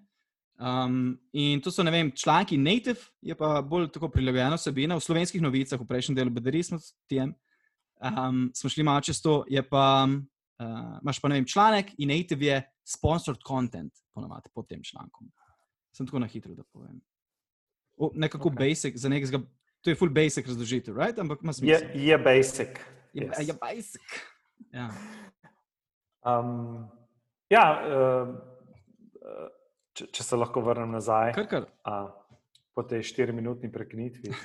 Um, in to so, ne vem, članki native, je pa bolj tako prilagojena vsebina. V slovenskih novicah, v prejšnjem delu BDR smo, TM, um, smo šli malo čez to, je pa, uh, imaš pa, ne vem, članek in native je sponsored content, ponovadi pod tem člankom. Sem tako na hitro, da povem. Nekako okay. Basic, za nekega, to je full basic razložitev, right? ampak ima Je, smisel. je basic. Je, yes. je basic. Ja. Um, ja, uh, če, če se lahko vrnem nazaj Kar, kar. a, po tej štiriminutni prekinitvi. [laughs]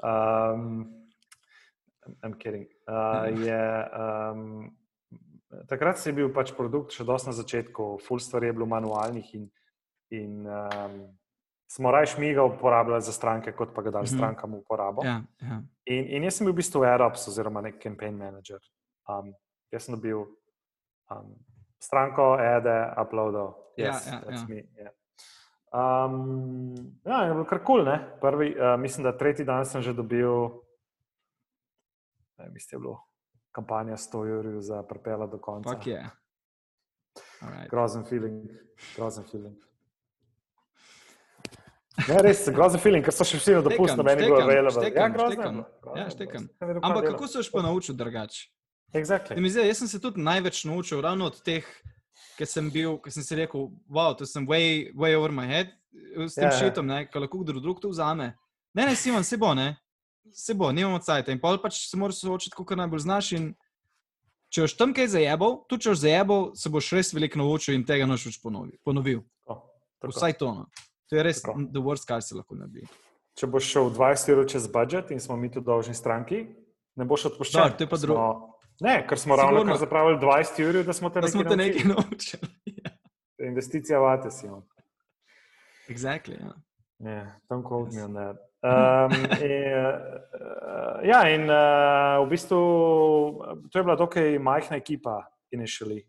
Um, I'm kidding. Uh, je, um, takrat si bil pač produkt še dosti na začetku, full stvari je bilo manualnih in, in um, smo raje šmiga uporabljali za stranke, kot pa ga dali Mhm. strankam v uporabo. Ja, ja. In, in jaz sem bil v bistvu AirOps oziroma nek campaign manager. Um, jaz sem bil um, stranko, ede, uploadal. Ja, Yes, ja, that's ja. me, yeah. Um, ja, je bilo kar kul. Cool, Prvi, uh, mislim, da tretji dan sem že dobil, ne, mislim, da je bilo kampanja 100 ur za prepela do konca. Alright. Grozen feeling, grozen feeling. Ne, res, grozen feeling, ker so še vsi na dopustu, meni je bilo available. ja, je grozno Ja, je štekam. Ampak kako se boš pa naučil drugače? Exactly. Zdi, jaz sem se tudi največ naučil ravno od teh, ki sem bil, ki sem si rekel, wow, to sem way, way over my head s tem Ja, ja. šitom, ko lahko kdo drug to vzame. Ne, ne, Simon, se bo, ne, se bo, nimamo cajt. In pol pač se moraš soočiti, kot najbolj znaš. In če boš tam kaj zajebal, tudi če boš zajebal, se boš res veliko naučil in tega noč več ponovil. ponovil. Tako. Vsaj to. No. To je res Tako. the worst, kar se lahko naredi. Če boš šel 20 eur čez budžet in smo mi tu dolžni stranki, ne boš odpuščen. Dobro, to je pa drugo. Ne, ker smo ravno Sigurno. kar zapravili 20 ur, da smo te Da smo te nekaj nekaj naučili. [laughs] Ja. Investicija vate si on. exactly, ja. Yeah, don't quote Yes. me on that. Um, [laughs] in, uh, ja, in uh, v bistvu to je bila dokaj majhna ekipa, initially.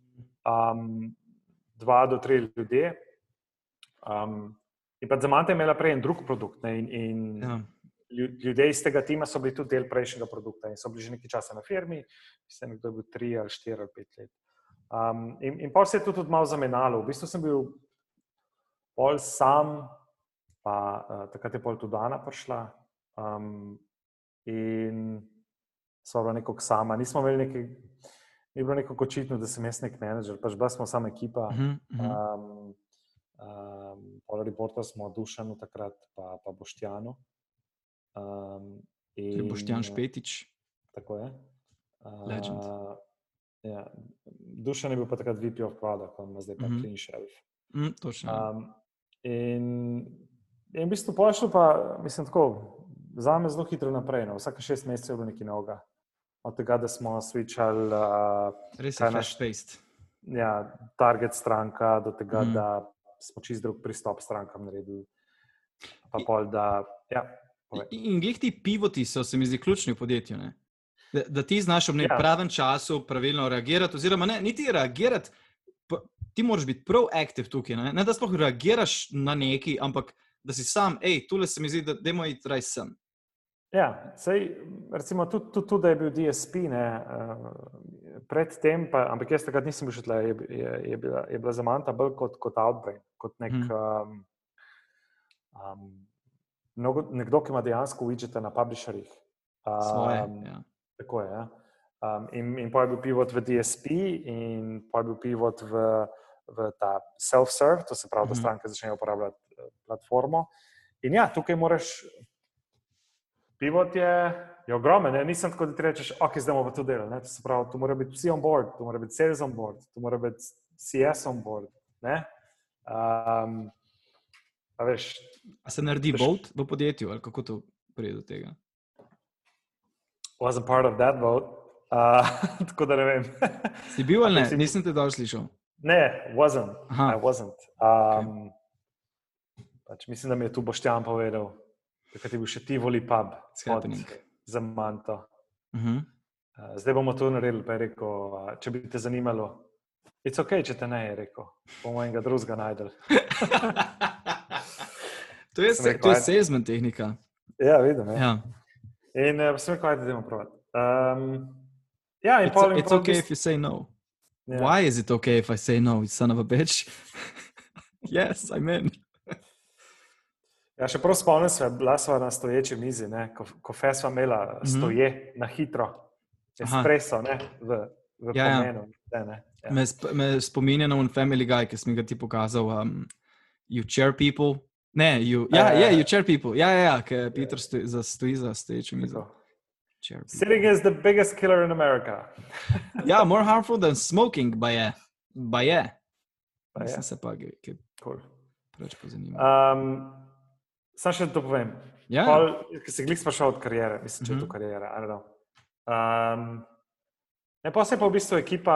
Um, dva do tri ljudje. Um, in pa za Mante je imela prej en drug produkt. Ne, in, in Ja. lju- ljudje iz tega tima so bili tudi del prejšnjega produkta in so bili že nekaj časa na firmi, mislim, da je bil tri ali štiri ali pet let. Um, in in pa se je to tudi malo zamenjalo. V bistvu sem bil pol sam, pa uh, takrat je pol tudi Dana prišla. Um, in sva bila nekako sama. Nismo imeli nekaj, ni bilo nekako očitno, da sem jaz nek menedžer, pač bila smo sama ekipa. Mhm, mhm. Um, um, Pol reporta smo Dušanu takrat, pa, pa Boštjanu. Um, je in, Boštjan Špetič. Tako je. Uh, Legend. Ja. Dušan je bil pa takrat VP of Product, on ima zdaj pa Mhm. Clean Shelf. Mm, točno. Um, in, in v bistvu pošlo pa, mislim, tako, za me zelo hitro naprej. No. Vsake šest mesecev je bilo nekaj novega. Od tega, da smo switchali uh, Res je kaj naš- fast-paced. ja, target stranka, do tega, mm. da smo čist drug pristop strankam naredili. Pa pol, da, ja, povej. In glih ti pivoti so, se mi zdi, ključni v podjetju. Ne? Da, da ti znaš ob nekem Ja. pravem času pravilno reagirati, oziroma ne, niti reagirati, ti moraš biti proaktiv tukaj. Ne? ne da sploh reagiraš na neki, ampak da si sam, hej, tule se mi zdi, da demo iti raj sem. Ja, sej, recimo tudi, tudi, tudi, da je bil DSP, ne, uh, predtem, pa, ampak jaz takrat nisem bil še tle, je, je, je, bila, je bila za Manta bolj kot, kot Outbrain, kot nek, Mhm. um, um, mnogo, nekdo, ki ima dejansko widgete na publisherjih. Svoje. Um, Ja. Tako je. Ja. Um, in, in pa je bil pivot v DSP, in pa je bil pivot v, v ta self-serve, to se pravi, da Mhm. stranke začnejo uporabljati eh, platformo. In ja, tukaj moraš. Pivot je, je ogromen, ne? nisem tako, da ti rečeš, ok, zdaj bomo to delali. ne. To pravi, tu mora biti vsi on board, tu mora biti sales on board, tu mora biti CS on board. ne. Um, a veš, A se naredi Veš- vote v podjetju, ali kako to pride do tega? wasn't part of that vote, uh, [laughs] tako da ne vem. Si bil ali ne? Si- Nisem te dobro slišal. Ne, wasn't. Aha. I wasn't. Um, pač mislim, da mi je tu Boštjan povedal, da je bil še Tivoli pub It's happening. za Manto. Uh -huh. Uh, zdaj bomo to naredili, pa je rekel, če bi te zanimalo. Je ok, če te ne je rekel, bomo enega drugega najdel. [laughs] to je, rekel, to je salesman tehnika. Ja, vidim. Ja. Ja. In uh, sem rekel, ajde, idemo provat. Um, ja, in It's, pol in it's pol okay if you say no. ja. Why is it okay if I say no, you son of a bitch? [laughs] yes, I'm in. Ja, še prav spomnim se, bila sva na stoječi mizi, ne, ko, ko sva imela Mhm. stoje mm -hmm. na hitro, espresso, ne, v, v Ja, ja. pomenu. Ne, ne, ja. Me, sp me spominja na un family guy, ki sem ga ti pokazal. Um, you chair people. Ne, you, ja, Ja, ja, ja, yeah, ja. you chair people. Ja, ja, ja ker Peter stoji za, stoji za stoječo mizo. Sitting is the biggest killer in America. [laughs] Ja, more harmful than smoking, ba je. Ba je. Pa je. Nisem se pa ge- kaj Cool. preveč pozanimal. Um, Sam še to povem. Ja, Pol, ki se glik sprašal od karijere, mislim, če je to Mhm. karijera. Um, ne, pa se je pa v bistvu ekipa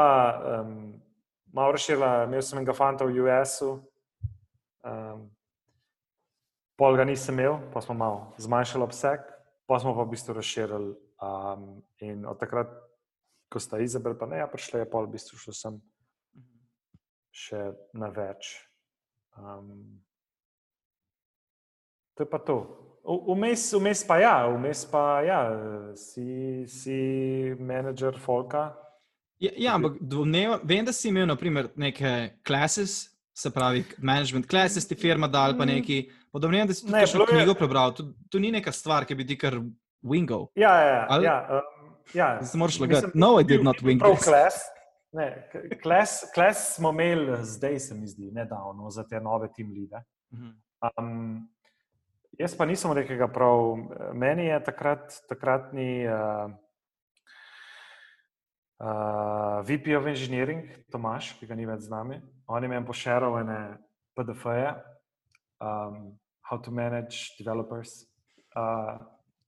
um, malo razširila. Imel sem enega fanta v US-u, um, pol ga nisem imel, pa smo malo zmanjšali obseg, pa smo pa v bistvu razširili. Um, in od takrat, ko sta Izabel pa ne, ja, prišla je pol, v bistvu šel sem še na več. Um, to je pa to. Vmes, vmes pa ja, vmes pa ja, si, si menedžer Folka. Ja, ja ampak domnevam, vem, da si imel naprimer, neke classes, se pravi, management classes, ti firma dal pa neki. Pa domnevam, da si tudi Mm. Ne, je- knjigo prebral. To, to ni neka stvar, ki bi ti kar wingal. Ja, ja, ja, Ali- ja. Um, ja, Se moraš lagati. No, I did not wing prav. Kles, ne, k- kles, kles smo imeli zdaj, se mi zdi, nedavno za te nove team lide. Mhm. Um, jaz pa nisem rekel prav. Meni je takrat, takratni uh, uh, VP of Engineering, Tomaš, ki ga ni več z nami, on je meni pošeral ene PDF-je, um, How to Manage Developers. Uh,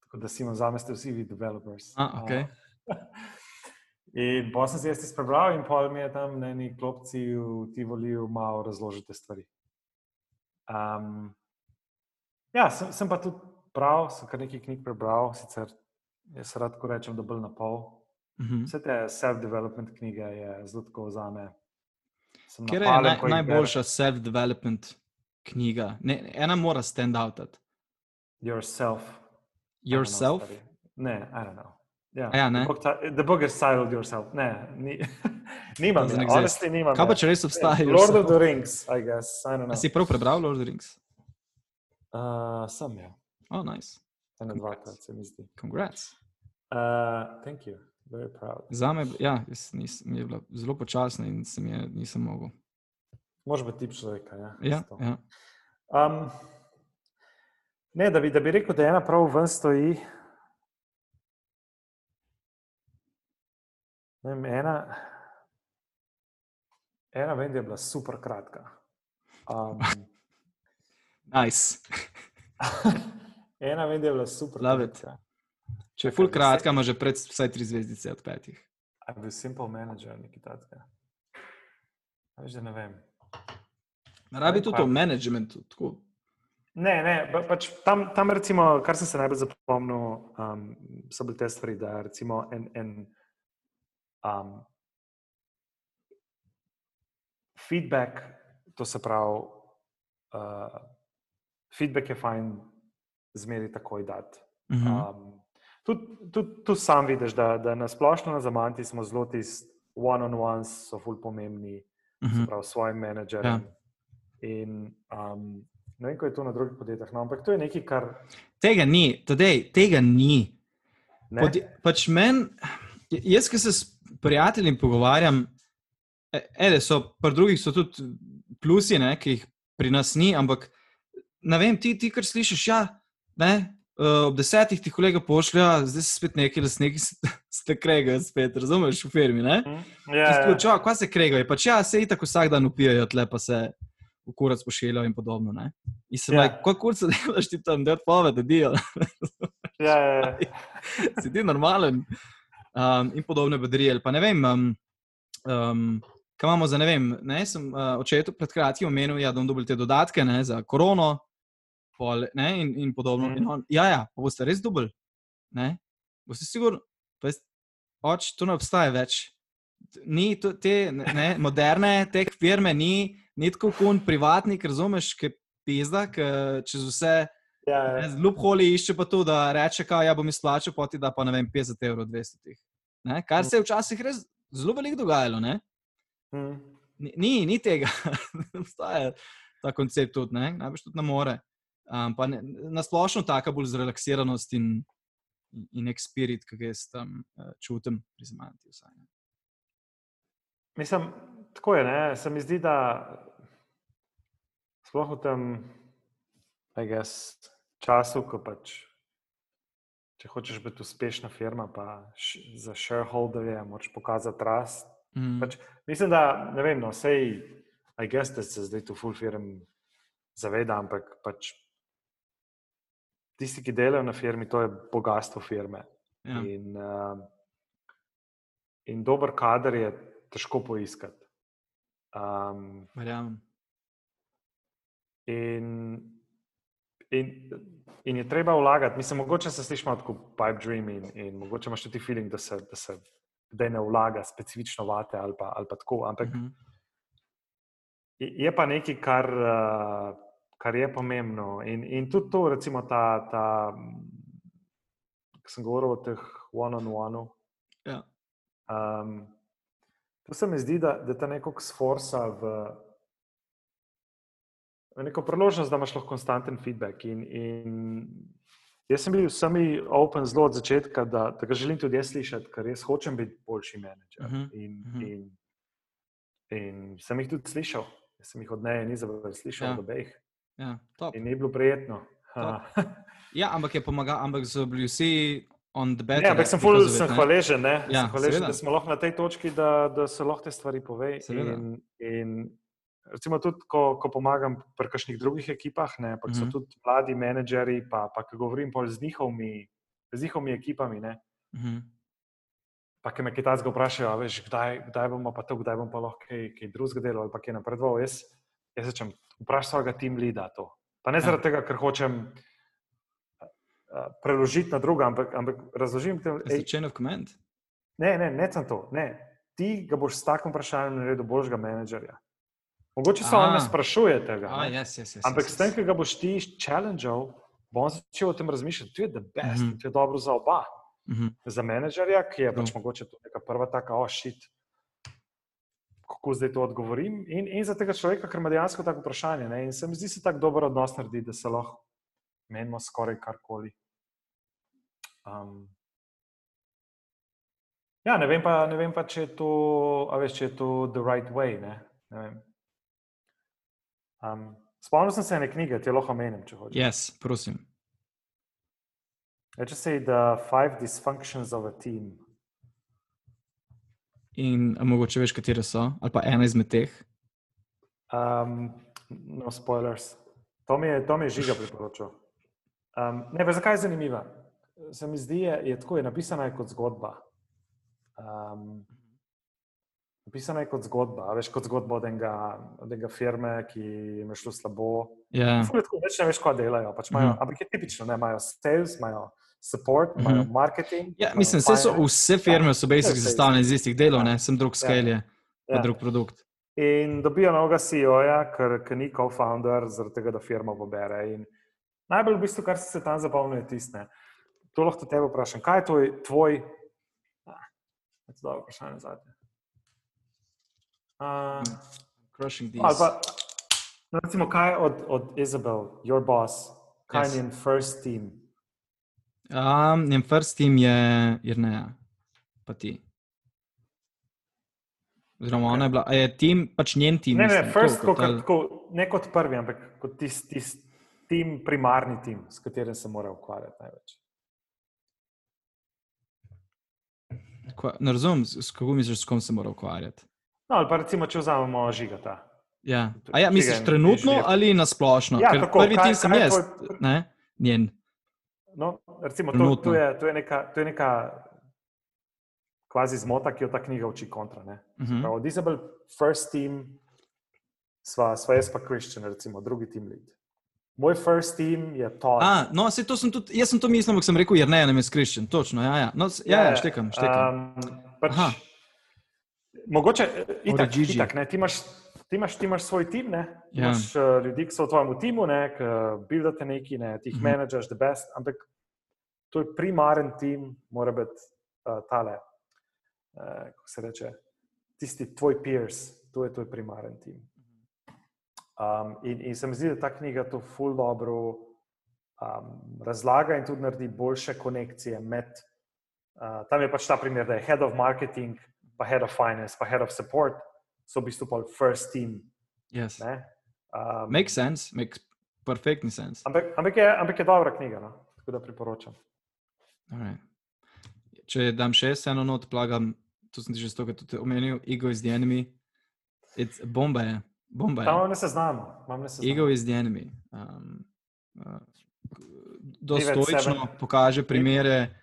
tako da si imam zameste vsi vi developers. A, okej. Uh, in pa sem se jaz prebral in pol mi je tam na eni klopci v Tivoliu malo razložite stvari. Um, ja, sem, sem pa tudi bral, sem kar nekaj knjig prebral, sicer jaz rad tako rečem, da bolj na pol. Mhm. Vse te self-development knjige je zelo tako za me. Ker je naj, najboljša self-development knjiga? Ne, ena mora stand out. Yourself. Yourself? Know, ne, I don't know. Yeah. A ja, ne? The book, is titled Yourself. Ne, ni, [laughs] nimam. Honestly, nimam. Kaj pa če res obstaja? Lord of Yourself? the Rings, I guess. I don't A know. si prav prebral Lord of the Rings? Uh, sem je. Oh, nice. Eno Congrats. dvakrat se mi zdi. Congrats. Uh, thank you. Very proud. Za me, ja, nis, je bila zelo počasna in se mi je, nisem mogel. Mož biti tip človeka. Ja, Ja, ja. Um, ne, da bi, da bi rekel, da ena prav ven stoji. Ne vem, ena, ena vem, da je bila super kratka. Um, Nice. [laughs] ena vem, da je bila super kratka. Če je full kratka, ima že pred vsaj tri zvezdice od petih. A je bil simple manager, nekaj takega. Veš, da ne vem. Ne rabi tudi kaj. v managementu. Tako. Ne, ne, pa, pač tam, tam recimo, kar sem se najbolj zapomnil, um, so bile te stvari, da recimo en, en um, feedback, to se pravi, uh, feedback je fajn zmeri takoj dati. Mhm. Um, tudi tud, tud sam vidiš, da, da na splošno na Zamanti smo zelo tisti one-on-ones, so ful pomembni, Mhm. prav s svojim menedžerjem. In um, ne vem, kako je to na drugih podjetjih, no, ampak to je nekaj, kar Tega ni, tedej, tega ni. ne. Pod, pač men, jaz, ki se s prijatelji pogovarjam, e, ede, so, pri drugih so tudi plusi, ne, ki jih pri nas ni, ampak ne vem, ti, ti kar slišiš, ja, ne, eh, ob desetih ti kolega pošlja, zdaj se spet neki lastniki [laughs] ste kregajo spet, razumeš, v firmi, ne? Hm? Ja, Ja, ja. ja. Kaj se kregajo? Pač ja, se itak vsak dan upijajo, tle pa se v kurac pošiljajo in podobno, ne? In se Ja. ja. kaj kurca delaš ti tam, da odpove, da dijo. [laughs] ja, ja, ja. si ti normalen. Um, in podobne ali Pa ne vem, um, um, kaj imamo za ne vem. Ne, sem uh, očetu pred kratkim omenil, ja, da bom dobil te dodatke ne, za korono pol, ne, in, in podobno. Mhm. In on, ja, ja, pa boste res dobil. Ne, boste sigurno. Pa jaz, Oč, to ne obstaja več. Ni to, te ne, ne, moderne teh firme, ni, ni tako kun privatnik, razumeš, ki pizda, ki čez vse ja, ja. Loophole išče pa to, da reče, da ja, bom izplačal, poti da pa ne vem, 50 evrov, 200. teh. Ne, kar se je včasih res zelo veliko dogajalo. Ne? Hm. Ni, ni, ni tega, [laughs] obstaja ta koncept tudi, ne? najbrž tudi ne more. Um, ne, na splošno taka bolj zrelaksiranost in, in nek spirit, ki ga jaz tam uh, čutim pri Zamanti. Vsaj, ne. Mislim, tako je. Ne? Se mi zdi, da sploh v tem guess, času, ko pač, če hočeš biti uspešna firma, pa za shareholderje moraš pokazati rast. Mm. Pač, mislim, da ne vem, no, sej, I guess, da se zdaj tu full firm zaveda, ampak pač tisti, ki delajo na firmi, to je bogatstvo firme. Ja. In, uh, in dober kader je težko poiskati. Um, Verjamem. in, in, in je treba vlagati. Mislim, mogoče se sliši malo kot pipe dream in, in mogoče imaš tudi feeling, da se, da se kdaj ne vlaga specifično vate ali pa, ali pa tako. Ampak Mhm. je je pa nekaj, kar, uh, kar je pomembno. In, in tudi to, recimo, ta, ta ki sem govoril o teh one-on-one. Ja. Um, to se mi zdi, da, da te nekako sforsa v, v neko priložnost, da imaš lahko konstanten feedback. In, in Jaz sem bil sami open zelo od začetka, da, da ga želim tudi jaz slišati, ker res hočem biti boljši menedžer. Uh Mhm, -huh. in, mhm. in, in sem jih tudi slišal. Jaz sem jih od neje in Izabel slišal, Ja. ja. od obeh. Ja, top. In ni bilo prijetno. Ja, ampak je pomagal, ampak so bili vsi on the better. Ne, ampak sem, ful, it, sem hvaležen, ne? Ja, sem hvaležen seveda. da smo lahko na tej točki, da, da se lahko te stvari pove. Seveda. In, in recimo tudi, ko, ko pomagam pri kakšnih drugih ekipah, ne, pa so Mhm. tudi mladi menedžeri, pa, pa ko govorim z njihovimi, z njihovimi ekipami, ne, Mhm. pa ki me kaj takega vprašajo, veš, kdaj, kdaj bomo pa to, kdaj bomo pa lahko kaj, kaj drugega delali ali pa kaj napredoval. Jaz, jaz rečem, vprašaj svojega team leada to. Pa ne Ja. zaradi tega, ker hočem a, preložiti na druga, ampak, ampak razložim ti, Is it chain of command? Ne, ne, ne sem to. Ne. Ti ga boš s takim vprašanjem naredil boljšega menedžerja. Mogoče se on ne sprašuje tega. Ah, ne. yes, yes, yes, Ampak yes, s tem, yes. ki ga boš ti challengeal, bo on začel o tem razmišljati. To je the best, mm -hmm. to je dobro za oba. Mhm. Za menedžerja, ki je Prav. pač mogoče to neka prva taka ošit. Kako zdaj to odgovorim? In, in za tega človeka, ker ima dejansko tako vprašanje. Ne? In se mi zdi, da se tako dober odnos naredi, da se lahko menimo skoraj karkoli. Um, ja, ne vem, pa, ne vem pa, če je to, veš, če je to the right way. Ne? Ne vem. um, spomnil sem se ene knjige, ti lahko omenim, če hočeš. Yes, prosim. Reče se The Five Dysfunctions of a Team. In mogoče veš, katere so, ali pa ena izmed teh. Um, no spoilers. To mi je, to mi je žiga priporočil. Um, ne, pa zakaj je zanimiva? Se mi zdi, je, je tako, je napisana je kot zgodba. Um, napisana je kot zgodba, veš, kot zgodba od enega, od enega firme, ki jim je šlo slabo. Ja, Ful je Tako, več ne veš, kaj delajo. Pač imajo, Mhm. Ampak je tipično, ne, imajo sales, imajo support, Mhm. imajo marketing. ja mislim, vse so, vse firme so basic vse sestavljene iz istih delov, Ja. ne, sem drug scale, je, pa Ja. drug produkt. In dobijo novega CEO-ja, ker, ker ni co-founder, zaradi tega, da firma pobere. In najbolj v bistvu, kar se tam zapomni, je tisto. ne. To lahko tebe vprašam. Kaj je tvoj, tvoj je to dobro vprašanje za te? Uh, Crushing ali these. pa, no, recimo, kaj je od, od Isabel, your boss, kaj je Yes. njen first team? Um, njen first team je Irneja, pa ti. Oziroma, ona je bila, je tim, pač njen tim. Ne, ne, mislim, first, to, kot, ali- tako, ne kot prvi, ampak kot tisti tis, tim, primarni tim, s katerim se mora ukvarjati največ. Kva, ne razumem, s kako misliš, s kom se mora ukvarjati. No, ali pa recimo, če vzamemo žigata. Ja. A ja, misliš trenutno ali nasplošno? Ja, Ker tako, prvi kaj- tim sem kaj jaz, tvoj- ne? Njen. No, recimo, to, to, je, to, je neka, to je neka kvazi zmota, ki jo ta knjiga uči kontra. Ne? Mhm. Prav, Od Isabel, first team, sva, sva jaz pa Christian, recimo, drugi team lead. Moj first team je Todd. A, no, se to sem tudi, jaz sem to mislil, ampak sem rekel, jer ne, ne, Christian, točno, ja, ja. No, s- ja, ja, štekam, štekam. Um, pač, mogoče, eh, itak, itak, ne, ti, imaš, ti, imaš, ti imaš svoj tim, ne? Ja. imaš uh, ljudi, ki so v tvojem timu, ne, ki buildate neki, ne, ti jih uh -huh. menedžaš, the best, ampak to je primaren tim, mora biti uh, tale, uh, kako se reče, tisti tvoj peers, to je tvoj primaren tim. Um, in, in se mi zdi, da ta knjiga to ful dobro um, razlaga in tudi naredi boljše konekcije med. Uh, tam je pač ta primer, da je head of marketing, pa head of finance, pa head of support, so v bistvu pa first team. Yes. Ne? Um, Makes sense, makes perfectni sense. ampak, ampak, je, ampak je dobra knjiga, no? tako da priporočam. Alright. Če dam še eno not, plagam, to sem ti že stokrat tudi omenil, Ego is the enemy. It's, bomba je, bomba Tam je. imam seznam. imam ne seznam. Ego is the enemy. Um, uh, Seven. dostoično pokaže primere,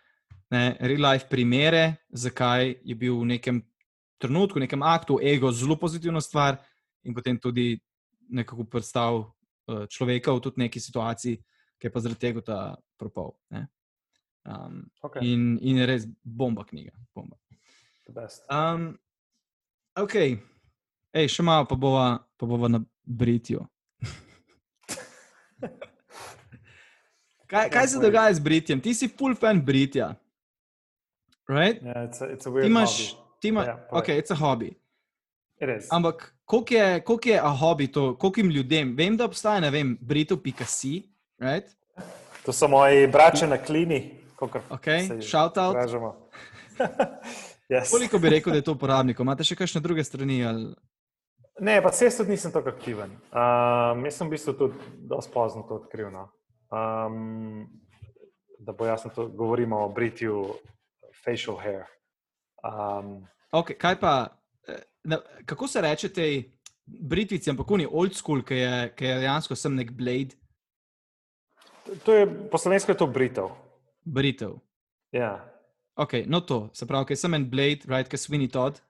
ne, real life primere, zakaj je bil v nekem trenutku, nekem aktu ego zelo pozitivna stvar in potem tudi nekako predstavil uh, človeka v tudi neki situaciji, ki je pa zaradi tega ta propal. Ne. Um, Okay, in, in je res bomba knjiga. Bomba. Um, ok, Ej, še malo pa bova, pa bova na britju. [laughs] kaj, kaj se dogaja z britjem? Ti si full fan britja. Right? Yeah, it's a, it's a imaš, ti ima, Ja, ok, it's a hobby. It is. Ampak koliko je, je a hobby to, koliko jim ljudem? Vem, da obstaja, ne vem, brito.si, right? To so moji brače na klini, Okay, se shout out. izražamo. [laughs] yes. Koliko bi rekel, da je to uporabnikov? Imate še kakšne druge strani? Ali... Ne, pa se tudi nisem tako aktiven. Um, jaz sem v bistvu tudi dosti pozno to odkril. No. Um, da bo jasno, to govorimo o britju facial hair. Um, Okay, kaj pa, eh, na, kako se reče tej britvici, ampak oni old school, ki je, ki je dejansko sem nek blade, to je, po slovensko je to britev. britev. Ja. Okay, no to, se pravi, ker sem en blade, right, ki Sweeney Todd.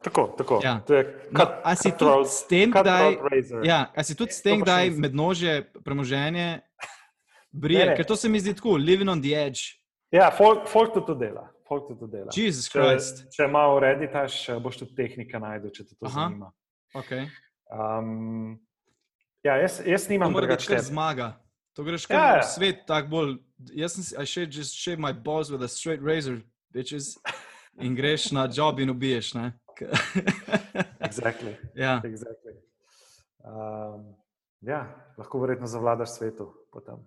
Tako, tako. Ja. To je No, cut, a si tudi s tem kdaj, ja, a si tudi s To tem kdaj med nože premoženje [laughs] brije, Ne, ne. ker to se mi zdi tako, living on the edge. Ja, folk, folk to tudi dela. Folk to dela. Jesus Če, Christ. če malo reditaš, boš tudi tehnika najdel, če te to Aha. zanima. Okay. Um, ja, jaz, jaz To nimam mora biti kar zmaga. To greš kar Ja, ja, ja. v svet, tako bolj. Jaz sem si, I should just shave my balls with a straight razor, bitches. In greš na job in ubiješ, ne? [laughs] Exactly. ja, exactly. Um, ja, lahko verjetno zavladaš svetu potem.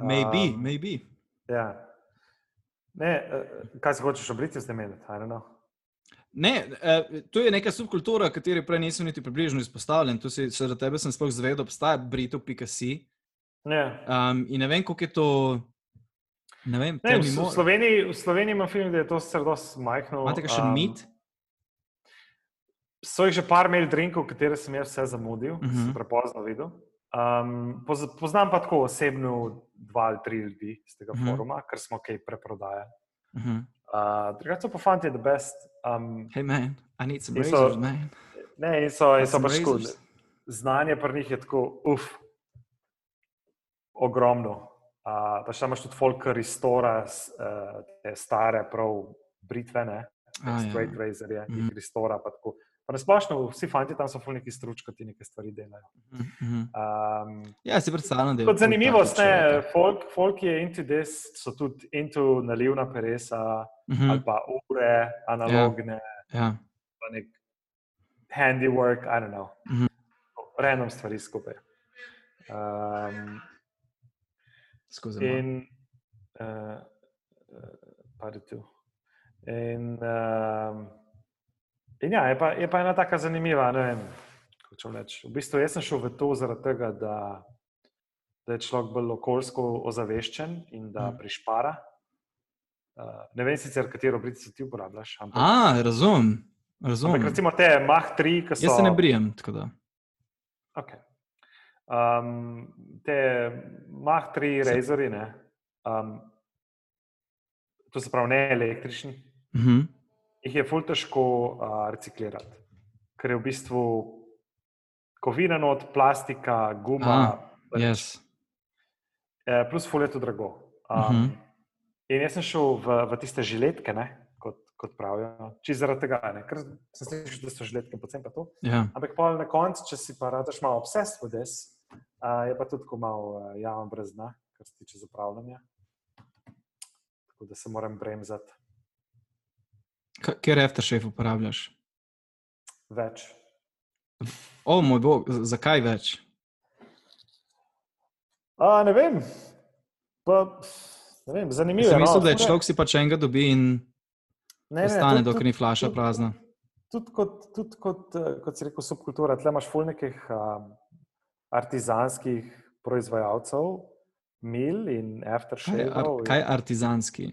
maybe, Um, maybe. Ja. Ne, eh, kaj se hočeš obriti z demenom? I don't know. Ne, eh, to je neka subkultura, kateri prej nisem niti približno izpostavljen. Tu si, zaradi tebe sem sploh zvedel, obstaja Brito.si. Ja. Um, in ne vem, kako je to. Ne vem, Ne, v, v. Sloveniji, v Sloveniji imam film, da je to dosti majhno. Imate kakšen um, mit? So jih že par mail drinkov, katere sem jaz vse zamudil, uh -huh. Mhm. sem prepozno videl. Um, poz, poznam pa tako osebno dva ali tri ljudi z tega uh Mhm. -huh. foruma, ker smo kaj preprodajali. Uh -huh. Uh, Drugače so pa fanti the best. Um, Hey man, I need some In so- razors, man. ne, in so, in so pač razors? Znanje pri njih je tako, uf, ogromno. Uh, pa še imaš tudi folk, restora uh, te stare, prav britve, ne, A, ja. straight razorje, ki Mhm. jih restora. Pa, tako. Splošno, vsi fanti tam so ful neki stručki, ti nekaj stvari delajo. Um, Ja, si predstavljam, da je. Takih ne, človekov. folk, folk je into this, so tudi into nalivna peresa Mhm, ali pa ure, analogne, Ja. pa nek handiwork, I don't know, Mhm. random stvari skupaj. Um, Skozi. in, uh, pa je tu. In, um, in ja, je pa, je pa ena taka zanimiva, vem. V bistvu jaz sem šel v to zaradi tega, da, da je človek bolj okoljsko ozaveščen in da Mhm. prišpara. Uh, ne vem sicer, katero britico ti uporabljaš, ampak, A, razumem. ampak razumem. recimo te Mach 3, ki so. Jaz se ne brijem, tako. Okay. Um, te Mach 3 Se- razori, um, to se pravi ne električni, Mhm. Jih je ful težko uh, reciklirati, ker je v bistvu kovina not, plastika, guma, A, pač, Yes. eh, plus ful je to drago. Um, Mhm. In jaz sem šel v, v tiste žiletke, ne, kot, kot pravijo, čisto zaradi tega, ne, ker sem slišal, da so žiletke, pocen pa to. Ja. Ampak pa na koncu, če si pa radaš malo obsesed v des, uh, je pa tudi tako malo uh, javno brez dna, kar se tiče zapravljanja. Tako da se moram bremzati Kjer aftershave uporabljaš? več. O moj bog, zakaj več? A, ne vem. Pa, ne vem zanimivo je. mislil, no, da je človek si pač enega dobi in ne, ne, ostane, tudi- dokler ni tudi- flaša tudi- prazna. Tudi kot, tudi kot, kot si rekel, subkultura, tle imaš ful nekih um, artizanskih proizvajalcev, mil in Kaj je, ar, kaj artizanski?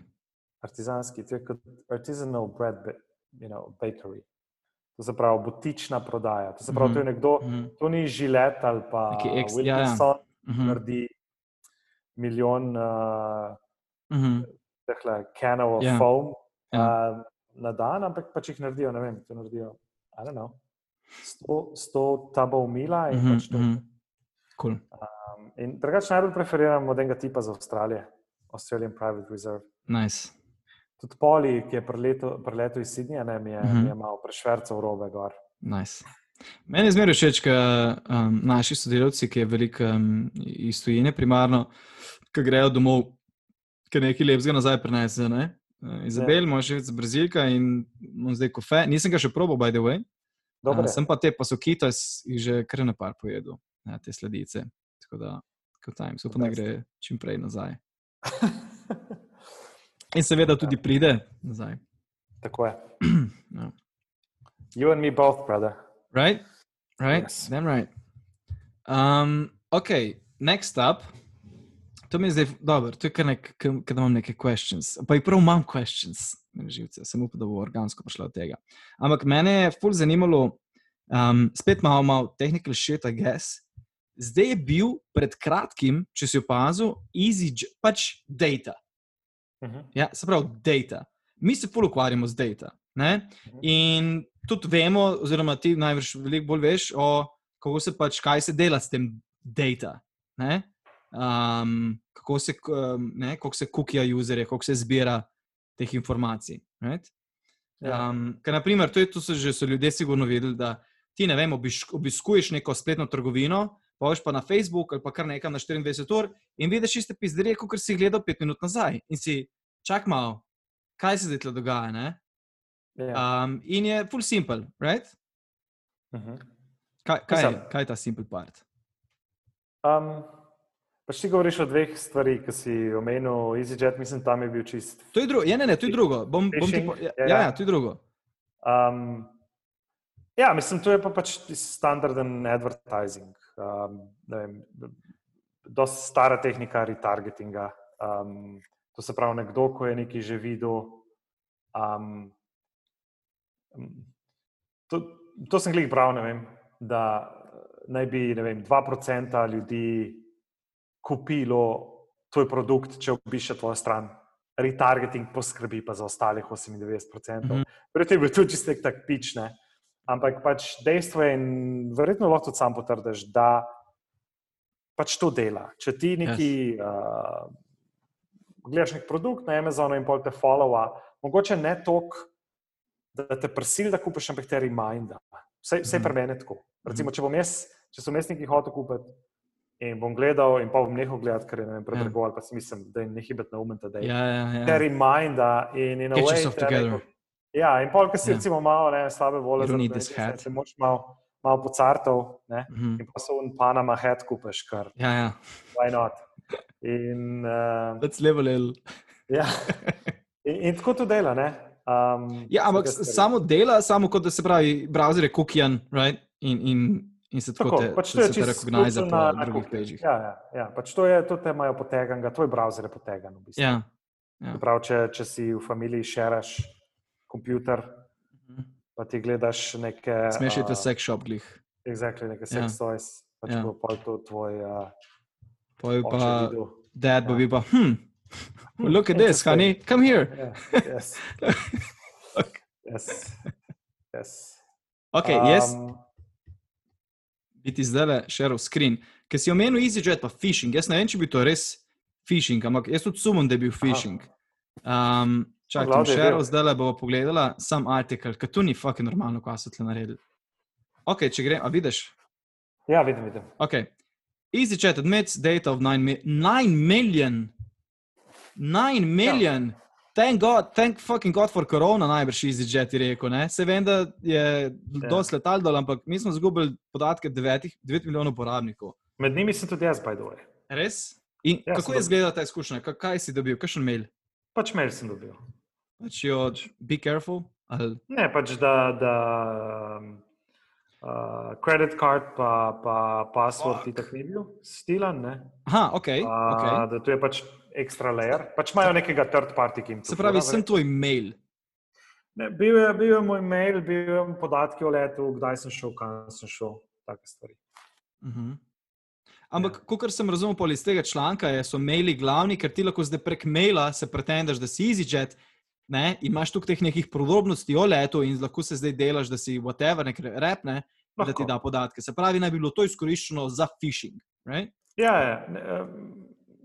Artizanski, to je kot artisanal bread you know, bakery. To se pravi butična prodaja. To se pravi, to je nekdo, Mhm. to ni žilet ali pa Neki eks- ja, ja. Wilkinson, ki Mhm. naredi milijon uh, Mhm. tehle canov of Ja. foam Ja. uh, na dan, ampak pač jih naredijo, ne vem, to naredijo, I don't know, 100, 100 tabov mila in Mhm, pač to. mhm. Cool. Um, in drugače najbolj preferiram od enega tipa za Avstralijo, Australian Private Reserve. Nice. Tudi Poli, ki je preletel iz Sydneyja, ne, mi je, mm Mhm. -hmm. je malo prešvercal robe gor. Nice. Meni je zmeraj všeč, da um, naši sodelavci, ki je veliko um, iz tujine, primarno, ki grejo domov, ki nekaj lepega nazaj prinesejo. Ne? Uh, Izabel, moj šef z Brazilka in zdaj kofe. Nisem ga še probal, by the way. Dobre, Uh, sem pa te pasokitas jih že kar na par pojedel, ne, te sledice. Tako da Good times. Upam, da gre čim prej nazaj. [laughs] In seveda tudi pride nazaj. Tako je. [clears throat] Ja. You and me both, brother. Right? Right? Yes. Damn right. Um, ok, next up. To mi je zdaj dobro, to je kar nek, ker imam neke questions. Pa jih prav imam questions, meni živce, sem upal, da bo organsko prišlo od tega. Ampak mene je ful zanimalo, um, spet malo, malo technical shit, I guess. Zdaj je bil pred kratkim, če si opazil, easy, pač data. Mhm. Ja, se pravi, data. Mi se ful ukvarjamo z data. Ne? In tudi vemo, oziroma ti najbrž veliko bolj veš, o, kako se pač, kaj se dela s tem data. Ne? Um, kako se, um, ne, kako se kukija userje, kako se zbira teh informacij. Right? Um, ker, naprimer, to, je, to so že so ljudje sigurno vedeli, da ti ne vem, obiš, obiskuješ neko spletno trgovino, veš pa na Facebook ali pa kar nekam na 24 ur in vidiš iste pizderije, kot si gledal pet minut nazaj. In si, čak malo, kaj se zdaj tle dogaja. Ne? Um, in je full simple, right? Mhm. Kaj, kaj, je, kaj je ta simple part? Um, pač ti govoriš o dveh stvarih, ki si omenil, EasyJet, mislim, tam je bil čist. To je drugo, ja, ne, ne, to je drugo. Bom, bom ti po, ja, ja, ja, ja. ja, to je drugo. Um, ja, mislim, to je pa pač standarden advertising. Um, vem, dosti stara tehnika retargetinga. Um, to se pravi, nekdo, ko je nekaj že videl. Um, to, to sem glih bral, ne vem, da naj bi vem, 2% ljudi kupilo tvoj produkt, če obišče tvojo stran. Retargeting poskrbi pa za ostalih 98%. Mhm. Verjetno je bil tudi čisto tak pič, ne. Ampak pač dejstvo je, in verjetno lahko tudi sam potrdiš, da pač to dela. Če ti neki yes. uh, gledaš nek produkt na Amazonu in pol te followa, mogoče ne toliko, da te prisili, da kupiš, ampak te reminda. Vse, vse Mhm. pri meni je tako. Recimo, če, bom jaz, če sem jaz nekaj hotel kupiti in bom gledal, in pa bom nehal gledati, ker je ne vem, predrago, ali pa si mislim, da je nekaj biti na umen, da je. Ja, ja, Te ja. reminda in in a Get way yourself te together. neko- Ja, in pol, ki si Ja. recimo malo ne, slabe volje, hat. se moč malo, malo pocartal, ne, Mhm. in pa so un Panama hat kupiš, kar, Ja, ja. why not. In, uh, Let's a little. ja. in, in tako to dela, ne. Um, Ja, ampak samo dela, samo kot da se pravi, browser je kukijan, right? In, in, in se tako, Tako, te, pač se, to je čisto po izključno na drugih pagih. Ja, ja, ja, pač to je, to te imajo poteganga, tvoj browser je potegan. V bistvu. Ja. ja. Prav, če, če si v familiji šeraš kompjuter, Mhm. pa ti gledaš neke. Smeš iti v a, sex shop glih. Exactly, neke Ja. sex toys, pač Ja. bo pol to tvoj uh, Poj pa, dad bo Ja. bil pa, hm, look at this, honey, come here. Yeah, yes. [laughs] yes. yes. Ok, jaz Um, bi ti zdaj le šeril screen, ker si omenil EasyJet pa phishing. Jaz ne vem, če bi to res phishing, ampak jaz tudi sumim, da je bil phishing. Um, Čakaj, če šeril bil. zdaj le bo pogledala sam artikel, ker tu ni fucking normalno, kaj so tle naredili. Ok, če grem, a vidiš? ja, vidim, vidim. Okay. EasyJet admits data of 9, mi 9 million. 9 million. Thank God, thank fucking God for corona, najbrž EasyJet je rekel. Ne? Se vem, da je Ja. dosti letal dol, ampak mi smo izgubili podatke 9, 9 milijonov uporabnikov. Med njimi sem tudi jaz, by the way. Res? In Ja, kako je izgledala ta izkušnja? Ka- Kaj si dobil? Kakšen mail? Pač mail sem dobil. Pač jo, be careful? Ali, Ne, pač da, da uh, credit card pa, pa password ti tako ni bil stilan, ne? aha, ok. Uh, okay. Da tu je pač ekstra layer. Pač imajo nekega third party, ki jim to Se pravi, sem tvoj mail. Ne, bil, je, bil je moj mail, bil je podatki o letu, kdaj sem šel, kam sem šel, take stvari. Uh -huh. Ampak, ja. kot sem razumel iz tega članka, je, so maili glavni, ker ti lahko zdaj prek maila se pretendaš, da si EasyJet, ne, imaš tukaj teh nekih podrobnosti o letu in lahko se zdaj delaš, da si whatever, nek rep, ne, da ti Lahko. da podatke. Se pravi, naj bi bilo to izkoriščeno za phishing. Right? Ja, ja,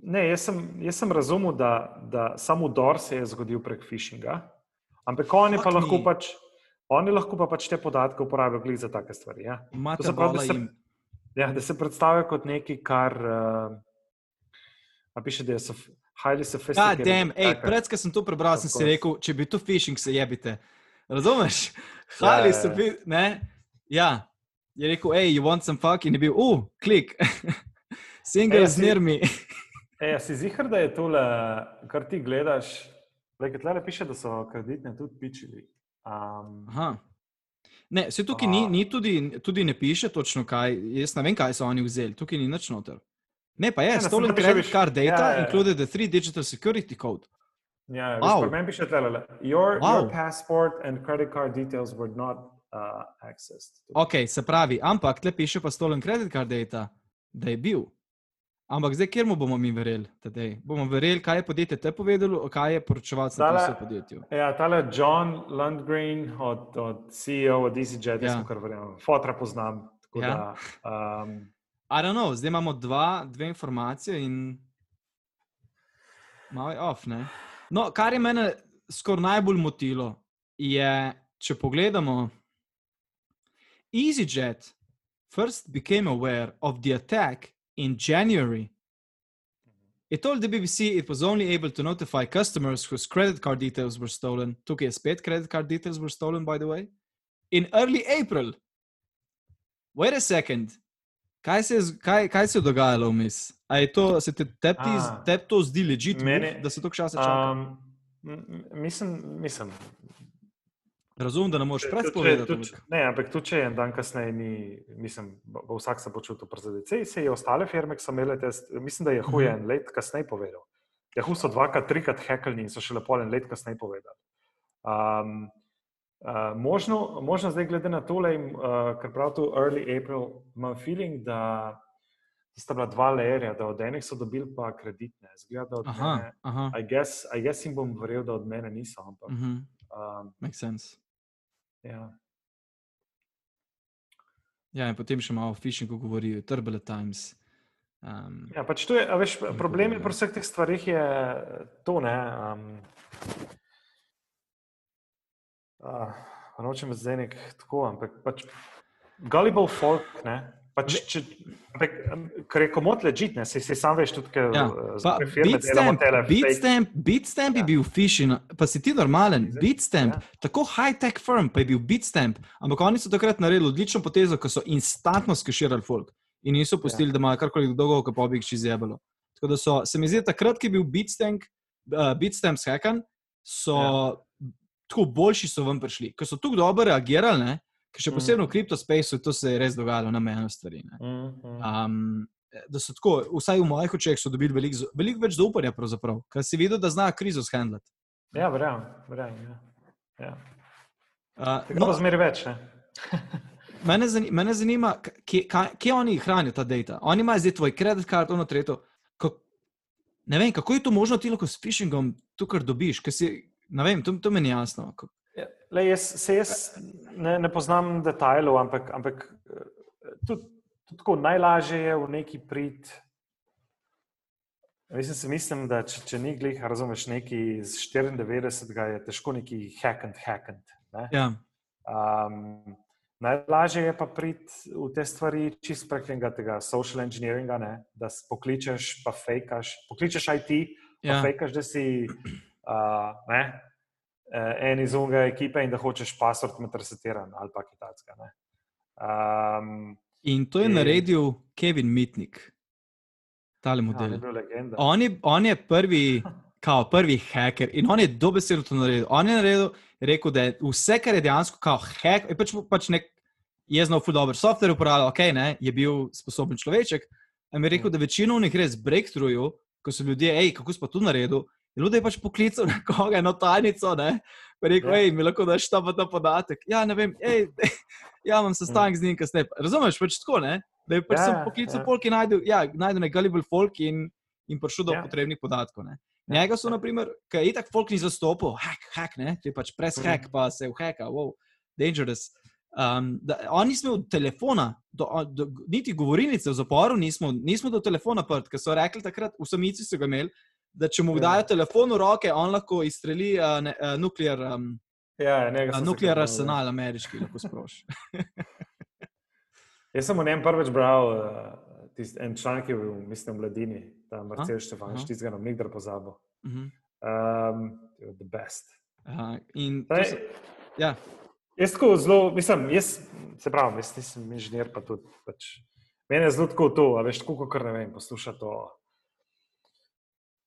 ne, jaz, sem, jaz sem razumel, da, da samo udor se je zgodil prek phishinga, ampak oni pa lahko pač. Oni lahko pa pač te podatke uporabijo za take stvari. Ja? Imate se pravi, da se- jim. Ja, da se predstavijo kot nekaj, kar. Uh, piše, da je sof, highly Ja, sophisticated. dem, ej, attacker. pred, ko sem to prebral, sem si rekel, če bi to phishing, se jebite. Razumeš? Ja, Hali ja, so ja. bili, ne? Ja, je rekel, hej, you want some fuck in je bil, uh, klik. [laughs] Single Ej, z nermi. E, a si zihar, da je tole, kar ti gledaš, tle piše, da so kreditne tudi pičili. Um, Aha. Ne, se tukaj ni, A. ni tudi, tudi ne piše točno kaj. Jaz ne vem, kaj so oni vzeli, tukaj ni nič noter. Ne, pa je, Ne, ne, stolen sem credit card data ja, ja, ja. included the three digital security code. ja, Wow. wow. meni piše tle, your, Wow. your passport and credit card details were not uh, accessed. Ok, se pravi, ampak tle piše pa stolen credit card data, da je bil. Ampak zdaj, kjer mu bomo mi verjeli? Tadej? Bomo verjeli, kaj je podjetje te povedalo, kaj je poročevalec Tale- napisal podjetju. Ja, tale John Lundgren od, od CEO od EasyJet, Ja. ja. kar verjamem, fotra poznam. Ja. Da, um, I don't know, zdaj imamo dva, dve informacije in malo je off. Ne? No, kar je mene skoraj najbolj motilo, je, če pogledamo, EasyJet first became aware of the attack in January. It told the BBC it was only able to notify customers whose credit card details were stolen. Tukaj je spet credit card details were stolen, by the way. In early April. Wait a second. Kaj se, je kaj, kaj se je dogajalo vmes? Je to, se te tebi A. tep to zdi legit, Meni- move, da se to časa čaka? Um, mislim, mislim, Razumem, da ne moreš če- povedati. Ne, ampak tudi če en dan kasneje ni, mislim, bo, vsak se počutil prizadet. Sej se je ostale firme, ki so imele te, st- mislim, da je huje Mhm. en let kasneje povedal. Jahu so dvakrat, trikrat hekalni in so šele pol en let kasneje povedali. Um, uh, možno, možno zdaj glede na tole, uh, ker prav tu early April, imam feeling, da sta bila dva lerja, da od enih so dobili pa kreditne. Zgleda, da od Aha, mene, aha. I guess, I guess jim bom verjel, da od mene niso, ampak Mhm, um, makes sense. ja. Ja, in potem še malo o phishingu govorijo, turbulent times. Um, Ja, pač to je, veš, problem je bolje. pri vseh teh stvarih je to, ne. Um, uh, nočem zdaj nek tako, ampak pač gullible folk, ne. Pač, če, ampak, ker je komod ležit, ne, se, se sam veš tudi, ker Ja, uh, pa z firme delamo Beatstamp, tele fake- Beatstamp, Beatstamp je Ja. bil phishing, pa si ti normalen, Zdaj, Beatstamp, ja. tako high-tech firm, pa je bil Beatstamp, ampak oni so takrat naredili odlično potezo, ko so instantno skeširali folk in niso pustili, da imajo karkoli dolgo, ko pa bi jih čez jebalo. Tako da so, se mi zdi, takrat, ko je bil Beatstamp, uh, Beatstamp skekan, so Ja. Tako boljši so ven prišli, ker so tako dobro reagirali, ne, ker še Mm. posebej v kriptospaceu, to se je res dogajalo na mejno stvari. Ne. Mm, mm. Um, da so tako, vsaj v mojih očeh, so dobili veliko velik več zaupanja, ker si videl, da znajo krizo shendlati. Ja, verjamem, verjamem. Ja. Ja. Uh, Tako no, zmeri več, ne. [laughs] mene, zanima, mene zanima, kje, kje oni hranijo ta data. Oni imajo zdaj tvoj kredit kart, ono tretjo. Kako, ne vem, kako je to možno ti lahko s phishingom to, kar dobiš, ker si, ne vem, to, to meni ni jasno. Ja, lej, jaz, se jaz ne, ne poznam detajlov, ampak, ampak eh, tudi, tudi tako najlažje je v neki prid. Mislim, si mislim, da če, če ni glih, razumeš, neki iz 94, je težko neki hackant, hackant. Ne? Ja, Um, najlažje je pa priti v te stvari čist prek enega tega social engineeringa, ne? da pokličeš, pa fejkaš, pokličeš IT, pa ja. fejkaš, da si uh, ne, eh, en iz unga ekipe in da hočeš password med resetiran ali pa kitajska. Um, In to je In- naredil Kevin Mitnik, tale ja, model. je bil legenda. On je, on je prvi, [laughs] kao, prvi hacker in on je dobesedno to naredil. On je naredil, rekel, da je vse, kar je dejansko kao hack, je pač, pač nek, je znal ful dobro software uporabljati, ok, ne, je bil sposoben človeček. Mi je rekel, da večino njih res breakthrough, ko so ljudje, hej, kako si pa tu naredil, je ljudje pač poklical nekoga, eno tajnico, ne. Pa rekel, Ja. hej, mi lahko daš ta pa ta podatek. Ja, ne vem, hej, [laughs] ja, imam sestanek z njim kasneje. Razumeš, pač tako, ne? Da je pač Ja, sem ja, poklical ja. folk in najdel, ja, najdel nek gullible folk in, in prišel do Ja. potrebnih podatkov. Ne. Ja, Njega so, ja. na primer, ki je itak folk ni zastopil, hack, hack, ne, ti pač press Mhm. hack, pa se vheka, wow, dangerous. Um, da, on nismo od telefona, do, do, niti govorinice v zaporu, nismo, nismo do telefona prt, ker so rekli takrat, v samici so ga imeli, da če mu Ja. dajo telefon v roke, on lahko izstreli uh, ne, uh, nuklear, um, Ja, uh, sem se nuklear bal, ja. arsenal ameriški, lahko sproši. [laughs] Jaz sem v njem prvič bral uh, tist, en članek, ki je bil, mislim, v Mladini, ta Marcel Štefanič, aha. tistega nam nikdar pozabil. Mhm. Um, the best. Uh, in to Zdaj, so, ja, Jaz tako zelo, mislim, jaz se pravim, jaz nisem inženir, pa tudi. Pač, Mene je zelo tako to, a veš, tako kot ne vem, poslušati o,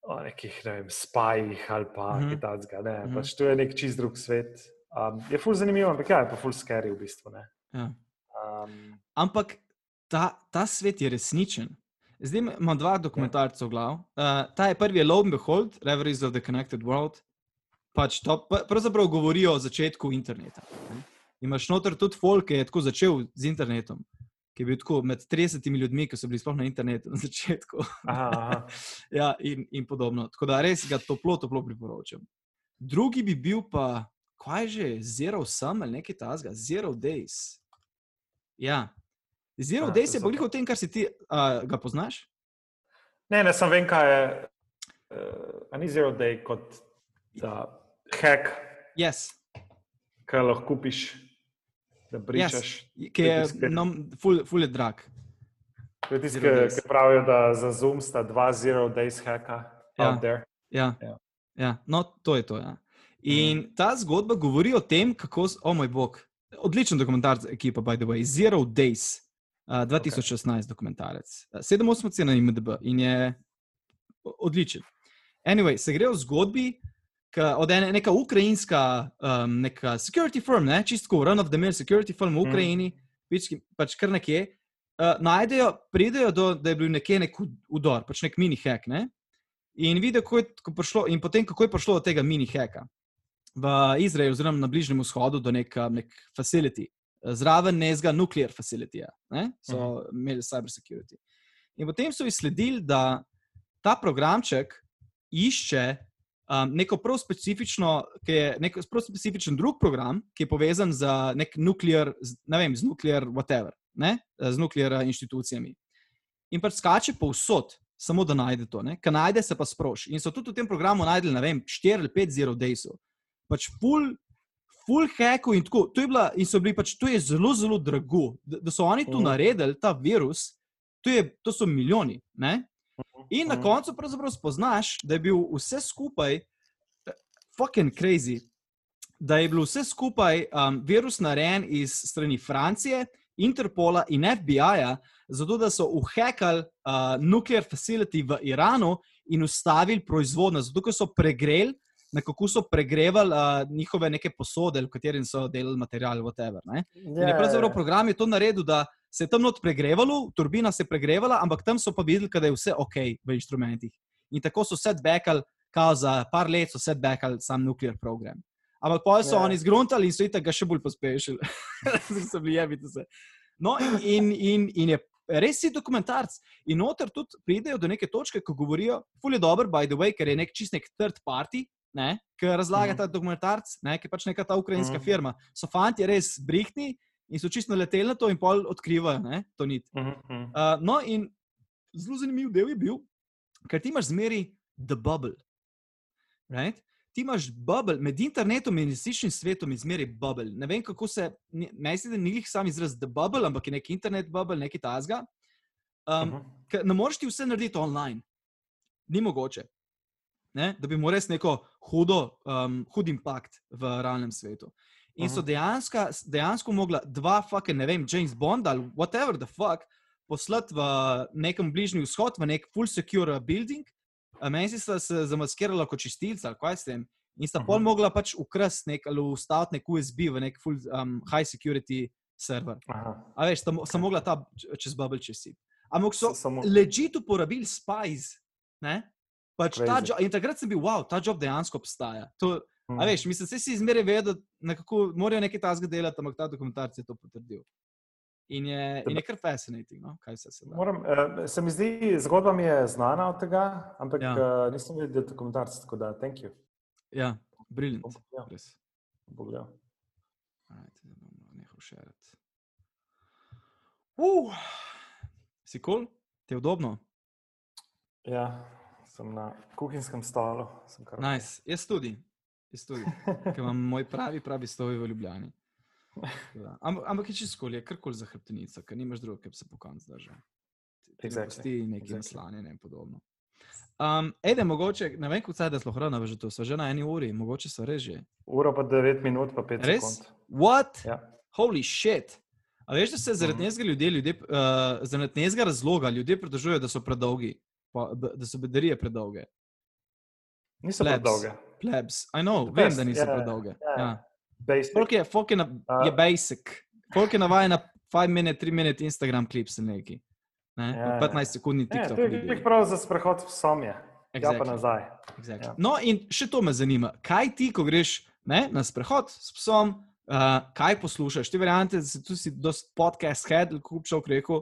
o nekih, ne vem, spajih ali pa Mhm. kaj takega. Ne, Mhm. pač to je nek čist drug svet. Um, je ful zanimivo, ampak ja, je pa ful scary v bistvu. Ne. Ja. Um, Ampak ta, ta svet je resničen. Zdaj ima- imam dva dokumentarca v glavu. Uh, ta je prvi, je Low and Behold, Reveries of the Connected World. Pač to pravzaprav govori o začetku interneta. ne. Imaš noter tudi folk, ki je tako začel z internetom, ki je bil tako med 30 ljudmi, ki so bili sploh na internetu na [laughs] začetku. aha, aha. [laughs] ja, in, in podobno. Tako da res ga toplo, toplo priporočam. Drugi bi bil pa, kaj že, Zero Sum ali nekaj tasga, Zero Days. Ja. Zero A, Days to je pa pa- o tem, kar si ti, uh, ga poznaš? Ne, ne, sem vem, kaj je. Uh, ni zero day kot hack, Yes. ki lahko kupiš, da bričaš. Ki je, tisti, ki- no, ful, ful je drag. To je tisti, Zero ki, pravijo, da za Zoom sta dva zero days hacka Ja. out there. Ja. Ja. Ja. No, to je to. Ja. In ta zgodba govori o tem, kako, o moj bog, odličen dokumentarc, ekipa, by the way, Zero Days, uh, 2016 dokumentarec. Uh, 7-8 na IMDb in je odličen. Anyway, se gre o zgodbi, od ene neka ukrajinska, um, neka security firm, ne, čistko run of the mill security firm v Mhm. Ukrajini, pač, pač kar nekje, uh, najdejo, pridejo do, da je bil nekje nek ud- udor, pač nek mini hack, ne. In vidijo, kako je ko prišlo, in potem, kako je prišlo do tega mini hacka v Izraelu, oziroma na Bližnjem vzhodu, do nek, nek facility, zraven nezga nuklear facility, ne? so imeli cyber security. In potem so izsledili, da ta programček išče um, neko prav specifično, ki je nek prav specifičen drug program, ki je povezan z nek nuklear, ne vem, z nuklear whatever, ne? z nuklear eh, inštitucijami. In pač skače povsod, samo da najde to, kaj najde, se pa sproši. In so tudi v tem programu najdel, ne vem, 4 ali 5 zero daysov. Pač full, full hacku in tako. To je, bila, in bili pač, to je zelo, zelo drago. Da, da so oni tu Mhm. naredili ta virus, to, je, to so milijoni. Ne? In na Mhm. koncu pravzaprav spoznaš, da je bil vse skupaj fucking crazy. Da je bil vse skupaj um, virus narejen iz strani Francije, Interpola in FBI-ja, zato da so uhekali uh, nuklear facility v Iranu in ustavili proizvodnjo, zato ker so pregreli, nekako so pregrevali uh, njihove neke posode, v katerih so delali material, whatever. Ne? In je pravzaprav program je to naredil, da se je tam not pregrevalo, turbina se je pregrevala, ampak tam so pa videli, da je vse ok v inštrumentih. In tako so setbackali, kao za par let so setbackali sam nuklear program. Ampak pa so Ja. oni zgruntali in so jih ga še bolj pospešili. [laughs] so bili jebiti se. No, in, in, in je res si dokumentarc. In noter tudi pridejo do neke točke, ko govorijo, ful je dober, by the way, ker je nek čist nek third party, ne, ki razlaga Mhm. ta dokumentarc, ne, ki je pač neka ta ukrajinska Mhm. firma. So fanti res brihtni in so čisto naleteli na to in pol odkrivajo ne, to nit. Mhm, mhm. Uh, no, in zelo zanimiv del je bil, ker ti imaš zmeri the bubble. Right? Ti imaš bubble, med internetom in resničnim svetom je zmeri bubble. Ne vem, kako se, ne mislim, da ni jih sam izraz the bubble, ampak je neki internet bubble, neki tasga. Um, Mhm. ker ne moreš ti vse narediti online. Ni mogoče. Ne? Da bi imel res neko hudo, um, hud impact v realnem svetu. In so Mhm. dejansko, dejansko mogla dva, fucking, ne vem, James Bond ali whatever the fuck, poslati v nekem bližnji vzhod, v nek full secure building. A Meni sta se zamaskirala kot čistilca, ali kaj s tem. In sta pol Mhm. mogla pač ukrasti nek ali ustaviti nek USB v nek full um, high security server. Aha. A veš, sta, mo- sta mogla ta čez bubble čez si. Ampak so samo- ležit uporabili spies. Ne? Pač job, in takrat sem bil, wow, ta job dejansko obstaja. To, a veš, mislim, vse si izmeraj vedo, da nekako morajo nekaj tasga delati, ampak ta dokumentarc je to potrdil. In je, in je kar fascinating, no? kaj se da. Moram, eh, se mi zdi, zgodba mi je znana od tega, ampak Ja. ja. nisem videl dokumentarca, tako da thank you. Ja, briljant. Pogledal, Res. bom pogledal. Alright, zdaj bom nehal šerati. Uh, si kol? Cool? Ti je udobno? Ja, sem na kuhinjskem stolu. kar- Nice. Jaz tudi, jaz tudi. [laughs] ker imam moj pravi, pravi stoj v Ljubljani. Da. Ampak, ampak je čisto kol, je kar kol za hrbtenico, ker nimaš drugega, ki bi se po koncu držal. Exactly, Pusti neki exactly. naslanjene in podobno. Um, Ede, mogoče, ne vem, kako se da sploh hrana, že to, so že na eni uri, mogoče so res že. Uro pa 9 minut, pa 5 Res? sekund. What? Ja. Holy shit. A veš, da se zaradi Mhm. nezga ljudje, ljudje uh, zaradi nezga razloga ljudje pridržujejo, da so predolgi, pa, b- da so bedarije predolge. Niso Plebs. predolge. Plebs, I know, The vem, best, da niso ja, predolge. ja. Ja. Basic. Folk je, folk je, na, A- je basic. Folk je navajen na 5 minut, 3 minut Instagram klips neki. Ne? Ja, ja. pa 15 sekundni Ne, TikTok to je prav za sprehod v somje. Ja, pa Exactly. nazaj. Exactly. Ja. No, in še to me zanima. Kaj ti, ko greš ne, na sprehod s psom, uh, kaj poslušaš? Ti verjamete, da si tu si dost podcast head, kot bi človek rekel.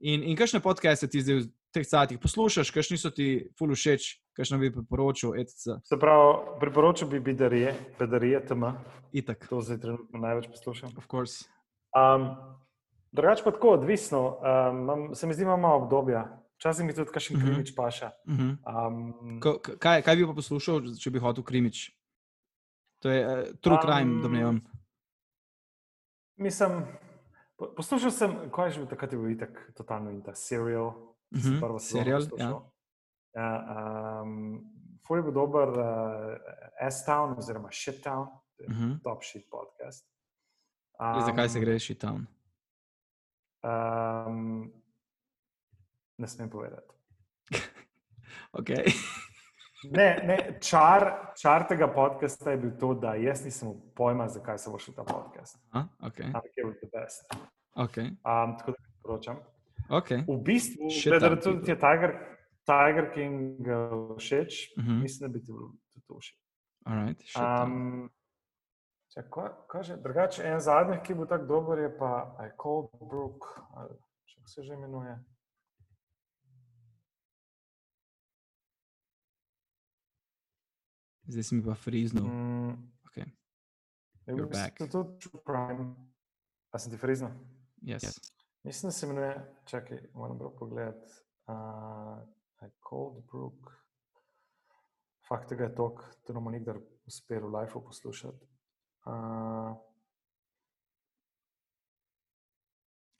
In, in kakšne podcaste ti zdaj teh cajtih poslušaš, kakšni so ti ful všeč, kakšno bi priporočil, etc. Se pravi, priporočil bi bedarije, bedarije TM, Itak, to zdaj trenutno največ poslušam. of course. Um, drugače pa tako, odvisno. Um, se mi zdi, imamo obdobja. Včasih mi tudi kakšen Mhm. krimič paša. Uh -huh. Um, k- kaj, kaj bi pa poslušal, če bi hotel krimič? To je uh, true crime, Um, domnevam. mislim, po- poslušal sem, kaj je že bil takrat, je bil itak totalno in ta serial. Sem Mhm, prvo serial, poslušal. Ja, um, Ful je bil dober uh, S-Town oziroma Shit-Town, Uh -huh. top shit podcast. Zakaj se Um, greš tam? Um, ne smem povedati. [laughs] Okay. Ne, ne, čar, čar tega podcasta je bil to, da jaz nisem pojma, zakaj se bo šel ta podcast. Aha, okay. Ampak je bil the best. Okay. Um, tako da priporočam. Okay. V bistvu, Shit da town tudi ti je Tiger, Tiger King uh, všeč, Uh -huh. mislim, da bi ti bilo tudi všeč. Alright, um, če, kaj, kaj že, drugače, en zadnjih, ki bo tako dober, je pa I Cold Brook, ali če se že imenuje. Zdaj si mi pa friznil. Mm, Okay. je You're back. tudi Crime. A sem ti friznil? Yes. Mislim, da se imenuje, čakaj, moram prav pogledati. Uh, Cold Brook. Fakt tega je tok, to nam nikdar uspel v live poslušati. Uh,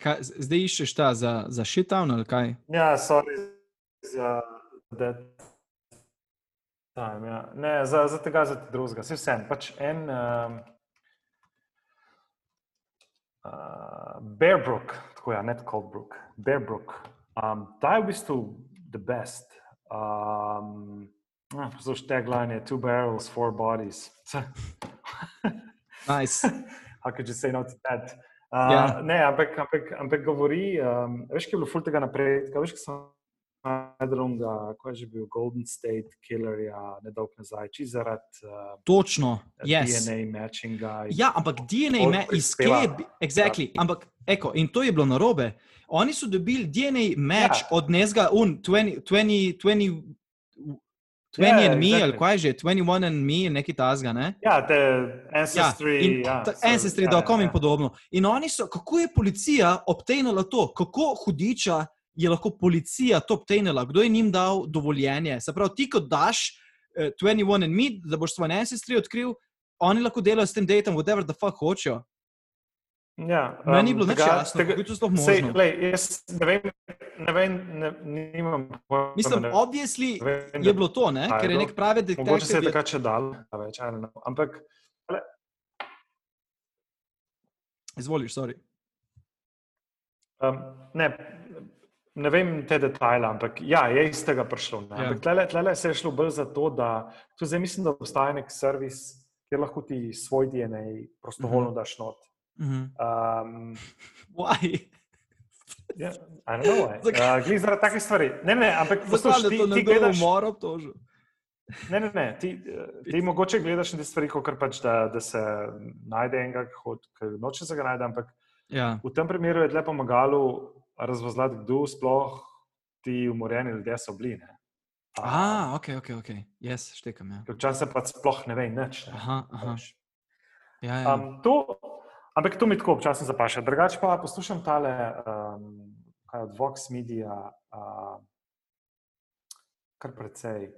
Kaj, zdaj iščeš ta za, za shittown ali kaj? ja, sorry za that time. Ja. Ne, za, za tega, za drugega. Se vsem, pač en. Um, uh, Bearbrook, tako ja, ne Cold Brook, Bearbrook. Um, ta je v bistvu the best. Um, ah, Poslušaj, tagline je Two barrels, four bodies. [laughs] Nice. How could you say no to that? Uh, Ja. yeah. Ne, ampak, ampak, ampak govori, um, veš, kaj je bilo ful tega napredka, veš, kaj sem najdrunga, ko je že bil Golden State Killer, ja, nedolgo nazaj, či zaradi uh, Točno, yes. DNA matchinga. in- Ja, ampak DNA prispeva. izkebe. Exactly. Ampak, eko, in to je bilo narobe. Oni so dobili DNA match Ja. od Nezga, un 20, 20, 20, 20 Ja, ja, and me, exactly. ali kaj že, 21 and me, neki tasga, ne? Ja, te Ja, ancestry. in ja, so- Ancestry.com ja, in podobno. In oni so, kako je policija obtenila to, kako hudiča je lahko policija to obtenila, kdo je njim dal dovoljenje. Se pravi, ti, ko daš uh, 21 and me, da boš svoj ancestry odkril, oni lahko delajo s tem datom, whatever the fuck hočejo. Ja, Meni ni um, bilo tega- jasno, tega- kako je to sploh Sej, možno. lej, jaz ne vem, ne vem, ne, nimam pojma. Mislim, ne obviously vem, je bilo to, ne? ker je Ajdo. nek pravi Mogoče se je detektiv. takrat še dal, več, I don't know. ampak Izvoliš, sorry. um, ne, ne vem te detajle, ampak ja, je iz tega prišlo. Ne. Ja. Tlele, tlele se je šlo bolj za to, da tu zdaj mislim, da obstaja nek servis, kjer lahko ti svoj DNA prostovoljno daš not. Mhm. Um, Why? ja, don't know. [laughs] Uh, zaradi takih stvari. Ne, ne, ampak to ti, ti gledaš. umor obtožil? Ne, ne, ne. Ti, ti mogoče gledaš na te stvari, kot pač, da, da se najde enega, ki noče se ga najde, ampak Ja. v tem primeru je le pomagalo razvozlati, kdo sploh ti umorjeni ljudje so bili. ne. A, ok, ok, ok. Jaz štekam. Ja. Včasih pa sploh ne ve nič. Ne. Aha, aha. veš. Ja, ja. Um, to, ampak to mi tako občasno zapaša. Drugače pa poslušam tale, um, kaj od Vox Media, uh, kar precej.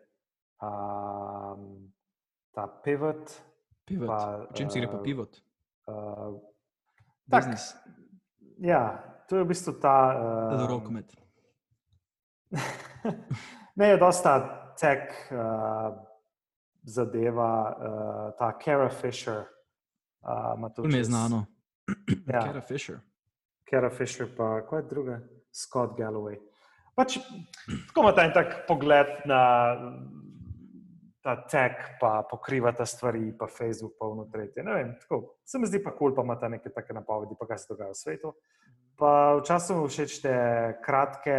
Um, ta pivot. Pivot. pa, Čim si gre pa eh, pivot? Uh, tak, Biznis. ja, to je v bistvu ta. Uh, Uh, Rokomet. [laughs] ne, je dosta tech uh, zadeva, uh, ta Kara Fisher. Uh, to mi je znano. Ja, Kara Fisher. Kara Fisher, pa kaj je druga, Scott Galloway. Pač, tako ima ta en tak pogled na ta tek, pa pokriva ta stvari, pa Facebook, pa vno tretje. Ne vem, tako, se mi zdi pa kul, cool, pa ima ta neke take napovedi, pa kaj se dogaja v svetu. Pa včasih mi všeč te kratke,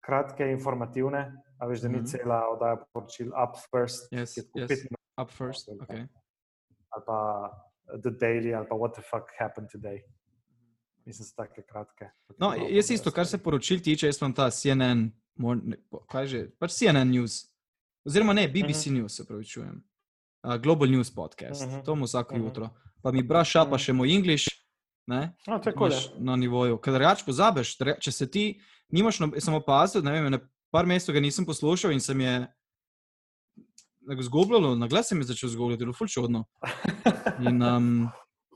kratke informativne, a veš, da ni Mhm. cela oddaja poročil up first, Yes, yes. minut, Up first. Okay. ali pa The Daily, ali pa What the fuck happened today. Mislim, da so take kratke. No, jaz isto, kar se poročil tiče, jaz imam ta CNN, mor- ne, po- kaj že, pač CNN News, oziroma ne, BBC Mhm. News, se pravi, čujem. Uh, Global News podcast, Mhm. to mu vsako Mhm. jutro. Pa mi braša, pa Mhm. še moj English, ne, No, to je na nivoju. Ker reč pozabiš, če se ti nimaš, no, sem opazil, ne vem, na par mesecev ga nisem poslušal in se mi je zgubljalo, na glas sem je začel zgubljati, zelo fulčodno. In, um,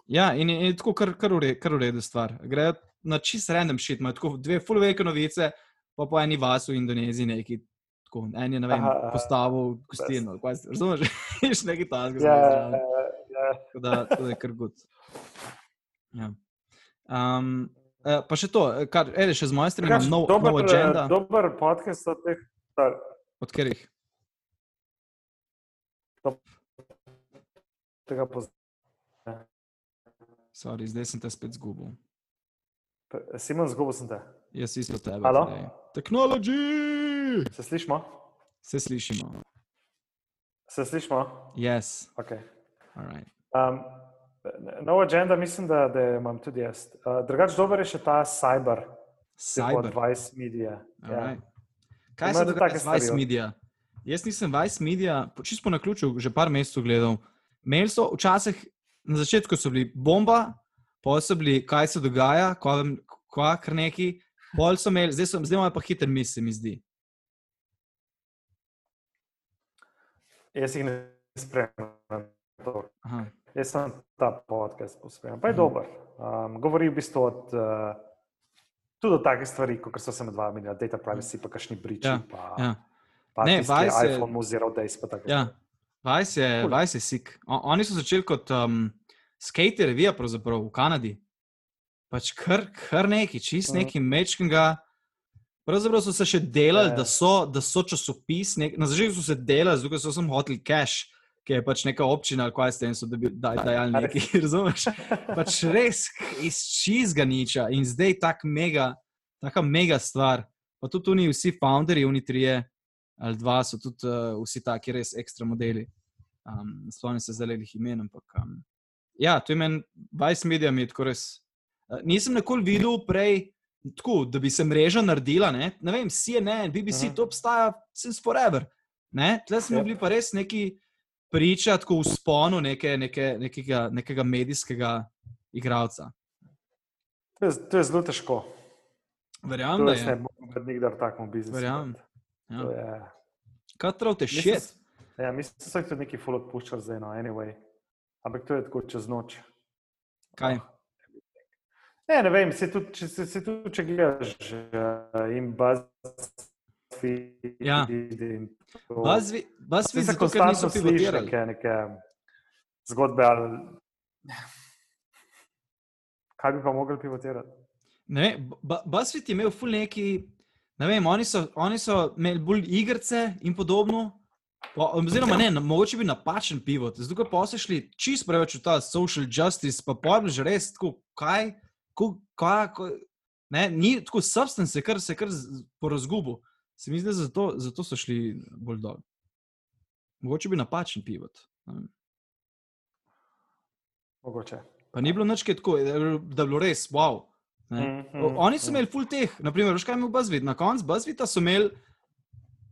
ja, in je, tako kar, kar, v re- kar v redu stvar. Grejo na čist random shit, imajo tako dve full velike novice, pa po eni vas v Indoneziji neki. Tako, en je, vem, Aha, postavil gostilno, kaj se- razumeš, [laughs] veš, neki tasga. Ja, ja, ja. Tako da, to je kar gut. Ja. Um, pa še to, eh, kar ede, še z moje strani, imam nov, dober, nov eh, agenda. Dober podcast od teh, tar- Od katerih? tega poznam. Sorry, zdaj sem te spet zgubil. Simon, zgubil sem te. Jaz isto tebe. Halo? zdaj. Technology! Se slišimo? Se slišimo. Se slišimo? Yes. Okay. Alright. Um, nova agenda, mislim, da, da imam tudi jaz. Uh, Drugač, dober je še ta Cyber, Cyber. Vice Media. Ja. Alright. Kaj Imajo se dogaja z Vice Media? Jaz nisem Vice Media, čisto po naključju, že par mesecev gledal. Imeli so včasih, na začetku so bili bomba, pol so bili, kaj se dogaja, kva kar neki, pol so imeli, zdaj, so, zdaj imajo pa hiter mis, se mi zdi. Jaz jih ne spremljam. Jaz sem ta podcast pospremljal, pa je Mhm. dober. Um, govori v bistvu od, uh, tudi o takih stvarih, kot so se med vami, data privacy, pa kakšni briči. Ja, pa, Ja. pa Ne, ki je Vice je- iPhone zero days, pa tako. Ja, Vice je, Cool. Vice je sik. O, oni so začeli kot um, skater revija, pravzaprav v Kanadi. Pač kar, kar neki, čist Mhm. neki mečkega. Pravzaprav so se še delali, Ja, ja. da so, da so časopis. Nek, na začetku so se delali, zato so sem hoteli cash, ki je pač neka občina ali kaj ste in so dobi- daj- dajali nekaj, [laughs] razumeš? Pač res iz čizga niča in zdaj tak mega, taka mega stvar. Pa tudi oni vsi founderji, oni trije ali dva so tudi uh, vsi taki res ekstra modeli. Um, Spomnim se zdaj le jih imen, ampak. Um, ja, to je meni, Vice Media mi je tako res. Uh, nisem nikoli videl prej, tako, da bi se mreža naredila, ne, ne vem, CNN, BBC, Mhm. to obstaja since forever. Ne? Tle smo Yep. bili pa res neki priča, tako v sponu neke, neke, nekega, nekega medijskega igralca. To je, to je zelo težko. Verjamem, da jaz ne je. bom nikdar tako biznis. Verjamem. To Ja. je. Katero te Mislim, šet? s- Ja, mislim, da jih tudi neki full odpuščali zdaj, no, anyway. Ampak to je tako čez noč. Kaj? Ne, ne vem, se tudi, če, se, se tudi, če gledaš uh, in BuzzFeed Ja. in. BuzzFeed, zato, ker niso konstantno slišiš pivotirali. neke, neke zgodbe ali... Kaj bi pa mogli pivotirati? Ne, vem, Bu- BuzzFeed je imel ful neki, ne vem, oni so, oni so imeli bolj igrice in podobno. Pa, oziroma, ne, na- mogoče bi napačen pivo, zato pa so šli čist preveč v ta social justice, pa pojmo že res tako, kaj, ko, kaj, ko, ne, ni tako substance, se kar se kar z- po razgubu. Se mi zdi, zato, zato so šli bolj dol. Mogoče bi napačen pivo. Mogoče. Pa ni bilo nič tako, da je bilo- da je bilo res, wow. Ne. Mm, mm, Oni so mm. imeli full teh, naprimer, veš kaj imel Buzzfeed. Na koncu Buzzfeeda so imeli,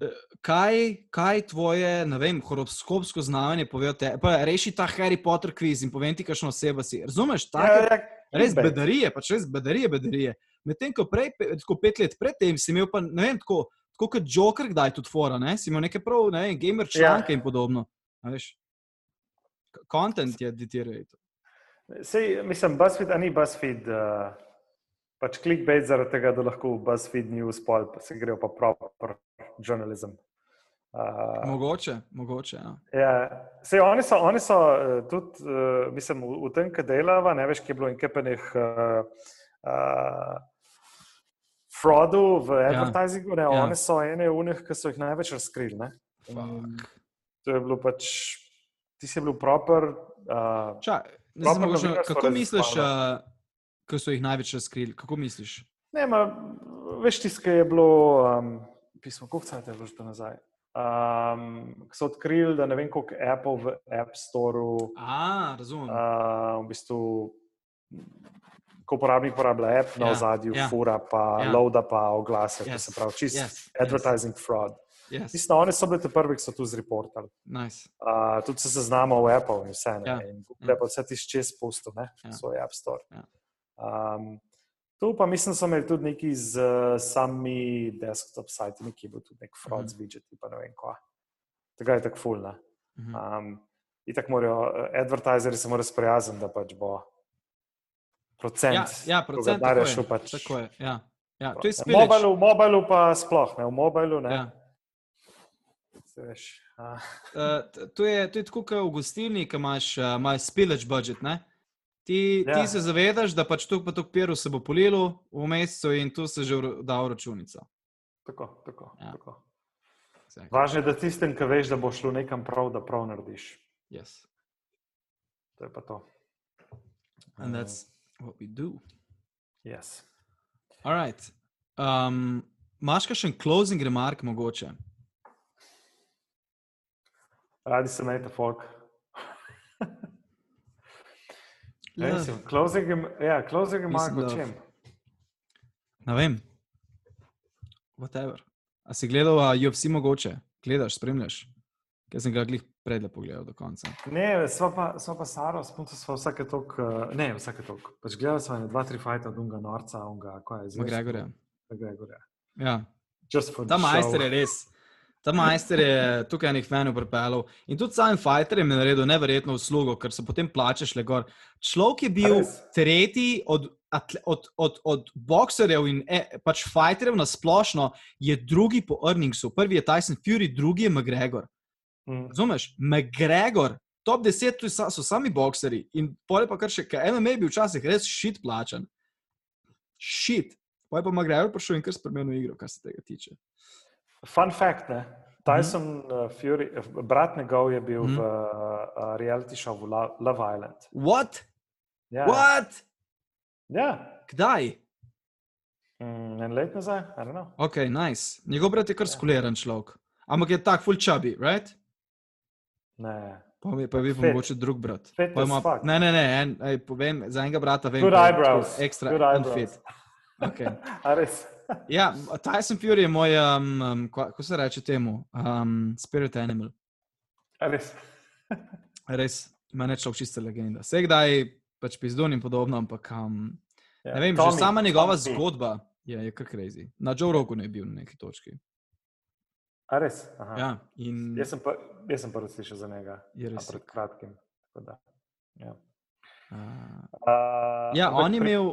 eh, kaj, kaj tvoje, ne vem, horoskopsko znamenje pove o tebi. Reši ta Harry Potter kviz in povem ti, kakšno oseba si. Razumeš? Take, Ja, ja, res bedarije, pač res bedarije, bedarije. Medtem ko prej, tako pet let predtem, si imel pa, ne vem, tako, tako kot Joker, kdaj tudi fora, ne? si imel neke prav, ne vem, gamer članke Ja. in podobno. a veš. K- Content je deteriorate. Sej, mislim, BuzzFeed, a ni BuzzFeed, uh, pač clickbait zaradi tega, da lahko v BuzzFeed News pol pa se grejo pa proper journalism. Uh, Mogoče, mogoče. Ja. ja, sej, oni so, oni so uh, tudi, uh, mislim, v, v tem, kar delava, ne veš, kje je bilo in kepenih uh, uh, fraudu v advertisingu. Ne, Ja. One so ene unih, ki so jih največ razkrili. To je bilo pač, ti si bil proper. Uh, Ča, ne Proper mogoče, kako misliš, uh, ko so jih največ razkrili? Kako misliš? ne, ma, veš, ki je bilo, um, pismo, koliko cajt je bilo že to nazaj. Um, so odkrili, da ne vem, koliko Apple v App Storeu A, razumem. uh, v bistvu, ko uporabnik uporablja app na Ja, ozadju, ja. fura pa, Ja. loada pa oglase, to Yes, se pravi čist yes, advertising fraud. Yes. Mislim, oni so bili te prvi, ki so tu zreportali. Nice. Uh, tudi se zaznamo v Apple in vse. Ne? Ja. In Google je pa vse tiš čez pusto, ne, Ja. svoj App Store. Ja. Um, tu pa mislim, so imeli tudi neki z uh, sami desktop sajti, je bil tudi nek fraud z Mhm. widgeti, pa ne vem kva. Tega je tako ful. Ne? Mhm. Um, Itak morajo, uh, advertiserji se morajo sprijazniti, da pač bo procent. Ja, ja, procent tako je. šel pač. Tako je, ja. ja. To je V spilič. mobilu, v mobilu pa sploh ne, v mobilu ne. Ja. Veš, Uh, to, je, to je tako, kot v gostilni, ki imaš, uh, imaš spillage budget. Ne? Ti, ja. Ti se zavedaš, da pač tuk pa tuk piru se bo polilo v mesecu in tu se že da v računico. tako, tako, Ja. tako. Exactly. Važno je, da tistem, ki veš, da bo šlo nekam prav, da prav narediš. Yes. To je pa to. And that's what we do. Yes. All right. Um, Maš kakšen closing remark mogoče? Radi se imejte, folk. Ne, mislim, closing, ja, closing Mislim, o čem? Ne vem. Whatever. A si gledal uh, UFC mogoče? Gledaš, spremljaš? Ker sem ga glih predle pogledal do konca. Ne, sva pa, sva pa Saro, spunto sva vsake tok, uh, ne, vsake tok. Pač gledali sva ene dva, tri fajta od unga norca, unga, kaj je zdaj? McGregorja. McGregorja. Ja. Just for Ta the majster je res. Ta majster je tukaj enih fanov pripeljal. In tudi sam fighter je naredil neverjetno uslugo, ker so potem plačeš le gor. Človek je bil tretji od, od, od, od boxerjev in e, pač fighterjev na splošno, je drugi po earningsu. Prvi je Tyson Fury, drugi je McGregor. Mm. Razumeš? McGregor, top 10 tu sa- so sami boxerji in pole pa kar še, ker MMA je bil včasih res šit plačan. Šit. Pa je pa McGregor prišel in kar spremenil igro, kar se tega tiče. Fun fact, ne? Tyson uh, Fury, eh, brat njegov je bil Mhm. v uh, reality showu Lo- Love Island. What? Ja, What? ja. Kdaj? Mm, en let nazaj, I don't know. Ok, nice. Njegov brat je kar Ja. skuliran človek. Ampak je tak, full chubby, right? Ne. Pa je pa bil Fit. mogoče drug brat. Fit ima, ne, ne, ne, en, ej, povem, za enega brata vem. Good je eyebrows. Ekstra Good eyebrows. unfit. Okay. [laughs] Ja, Tyson Fury je moj, um, um, kako se reče temu, um, spirit animal. A res? [laughs] Res, ima ne človek čista legenda. Vse kdaj pač pizdon in podobno, ampak um, Ja. ne vem, Tommy, že sama njegova Tommy. zgodba je, je kar crazy. Na Joe Rogu je bil na neki točki. A res? Aha. Ja, in Jaz sem pa, jaz sem prvi slišal za njega. je res. Pred kratkim. da, Ja. Uh, Uh, ja, on je imel,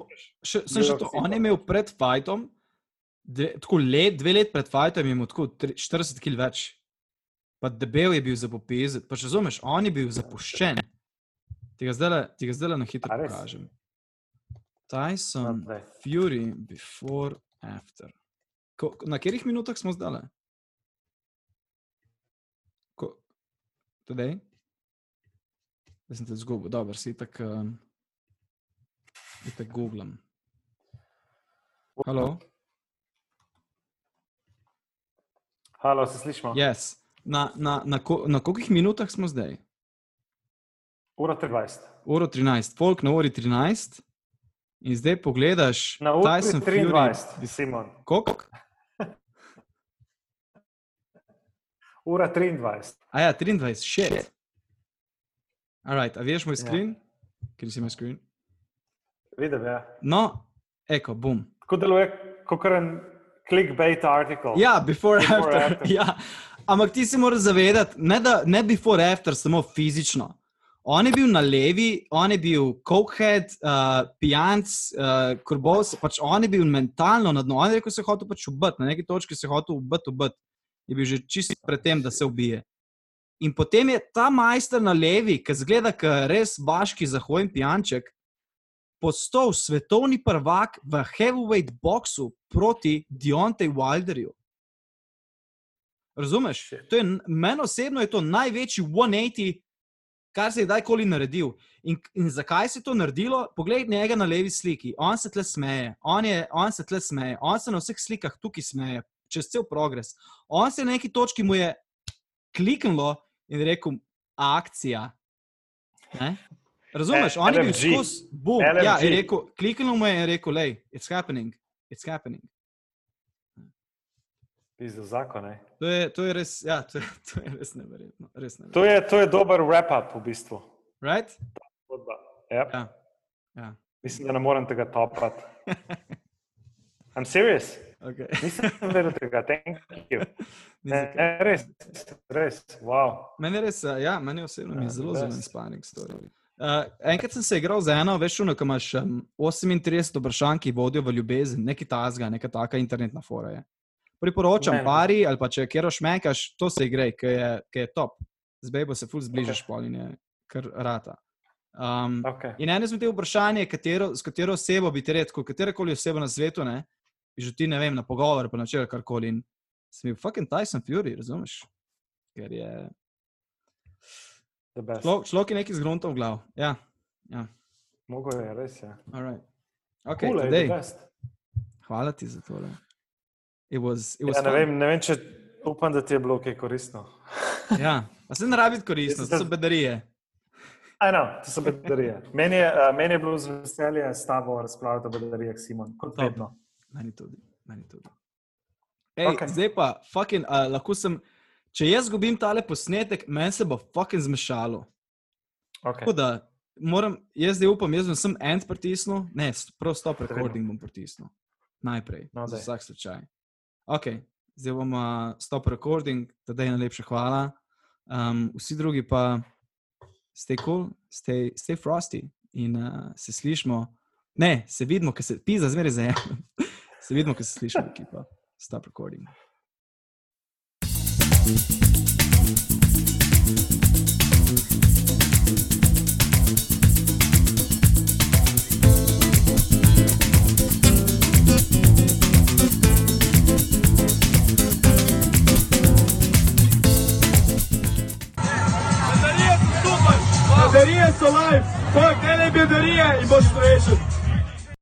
še, sem še to, on je imel pred fajtom, dve, tako let, dve let pred fajtom je imel tako tri- 40 kg več. Pa debel je bil za popizet, pa če razumeš, on je bil zapuščen. Ti ga zdaj, zdaj na hitro pokažem. Tyson, daj. Fury, before, after. Ko, na katerih minutah smo zdaj? Tedej? Jaz sem te zgubil, dobro, si tako. Um, tako googlam. Halo? Halo, se slišimo? Yes. Na, na, na, ko, na kolikih minutah smo zdaj? Ura 23. Uro 13, folk na uri 13. In zdaj pogledaš, Na uri Tyson Fury. 23, Simon. Koliko? [laughs] Ura 23. A ja, 23, shit. Alright, a veš moj Ja. screen? Ker si moj screen. Vidim, ja. No, eko, bum. Tako deluje kot en clickbait artikel. Ja, before, Before, after. after. [laughs] Ja. Ampak ti se moraš zavedati, ne, da, ne before, after, samo fizično. On je bil na levi, on je bil cokehead, uh, pijanc, uh, korbos, pač on je bil mentalno na dnu. On je rekel, se je hotel pač ubiti, na neki točki se je hotel ubiti, ubiti. Je bil že čisto pred tem, da se ubije. In potem je ta majster na levi, ki zgleda, kot res vaški zahojen pijanček, postal svetovni prvak v heavyweight boxu proti Deontay Wilderju. Razumeš? To je, meni osebno je to največji 180, kar se je kdajkoli naredil. In, in zakaj se je to naredilo? Poglej njega na levi sliki, on se tle smeje, on, je, on se tle smeje, on se na vseh slikah tukaj smeje, čez cel progres. On se na neki točki mu je kliknilo in rekel: akcija. Ne? Razumeš, on je bil skozi boom. Ja, je rekel, kliknil mu je in rekel: lej, it's happening, it's happening. Za zakone. To je, to je res, ja, to je, [laughs] to je res neverjetno. Res neverjetno. To, je, to je dober wrap-up v bistvu. Right? Yep. Ja. Ja. Mislim, da ne morem tega topati. [laughs] I'm serious. Okay. [laughs] Nisem vedel tega, thank you. Ne, ne, res, res, wow. Meni je res, ja, meni osebno ja, je zelo, zelo inspiring story. Uh, enkrat sem se igral z eno, veš, uno, ko imaš um, 38 vprašanj, ki vodijo v ljubezen, nekaj tazga, neka taka internetna fora je priporočam, ne. pari ali pa če kjer ošmekaš, to se igre, ki je, je top. Zdaj bo se ful zbližaš, okay. polnjenje, kar rata. Um, okay. In eno izmed teh vprašanj je, katero, s katero osebo bi ti rekel, katero koli osebo na svetu, ne, že ti ne vem, na pogovor, pa načel karkoli. In sem bil fucking Tyson Fury, razumeš? Ker je. Človek je neki zgrunto v glav. Ja. ja. Mogoče je res. Ja. Okay, cool, Hvala ti za to. It was, it was ja, ne, vem, ne vem, če upam, da ti je bilo kaj koristno. [laughs] ja, pa se ne rabi koristno, to so bedarije. Aj, no, to so bedarije. Meni je, uh, meni je bilo z veseljem s tabo razpravljati o bedarijah, Simon, kot vedno. Meni tudi. Meni tudi. Ej, okay. Zdaj pa, fucking, uh, lahko sem, če jaz zgubim tale posnetek, meni se bo fucking zmešalo. Okay. Tako da, moram, jaz zdaj upam, jaz sem end pritisnil, ne, prav stop recording bom pritisnil. Najprej, no, za vsak slučaj. Ok, zdaj bomo stop recording, da je najlepša hvala. Um, vsi drugi pa ste cool, ste cool, frosty in uh, se slišmo. Ne, se vidimo, ker se pisa zmeraj za eno. [laughs] se vidimo, ker se slišimo, ekipa. Stop recording. Bedarije so live, fuck, ene bedarije in boš rešen.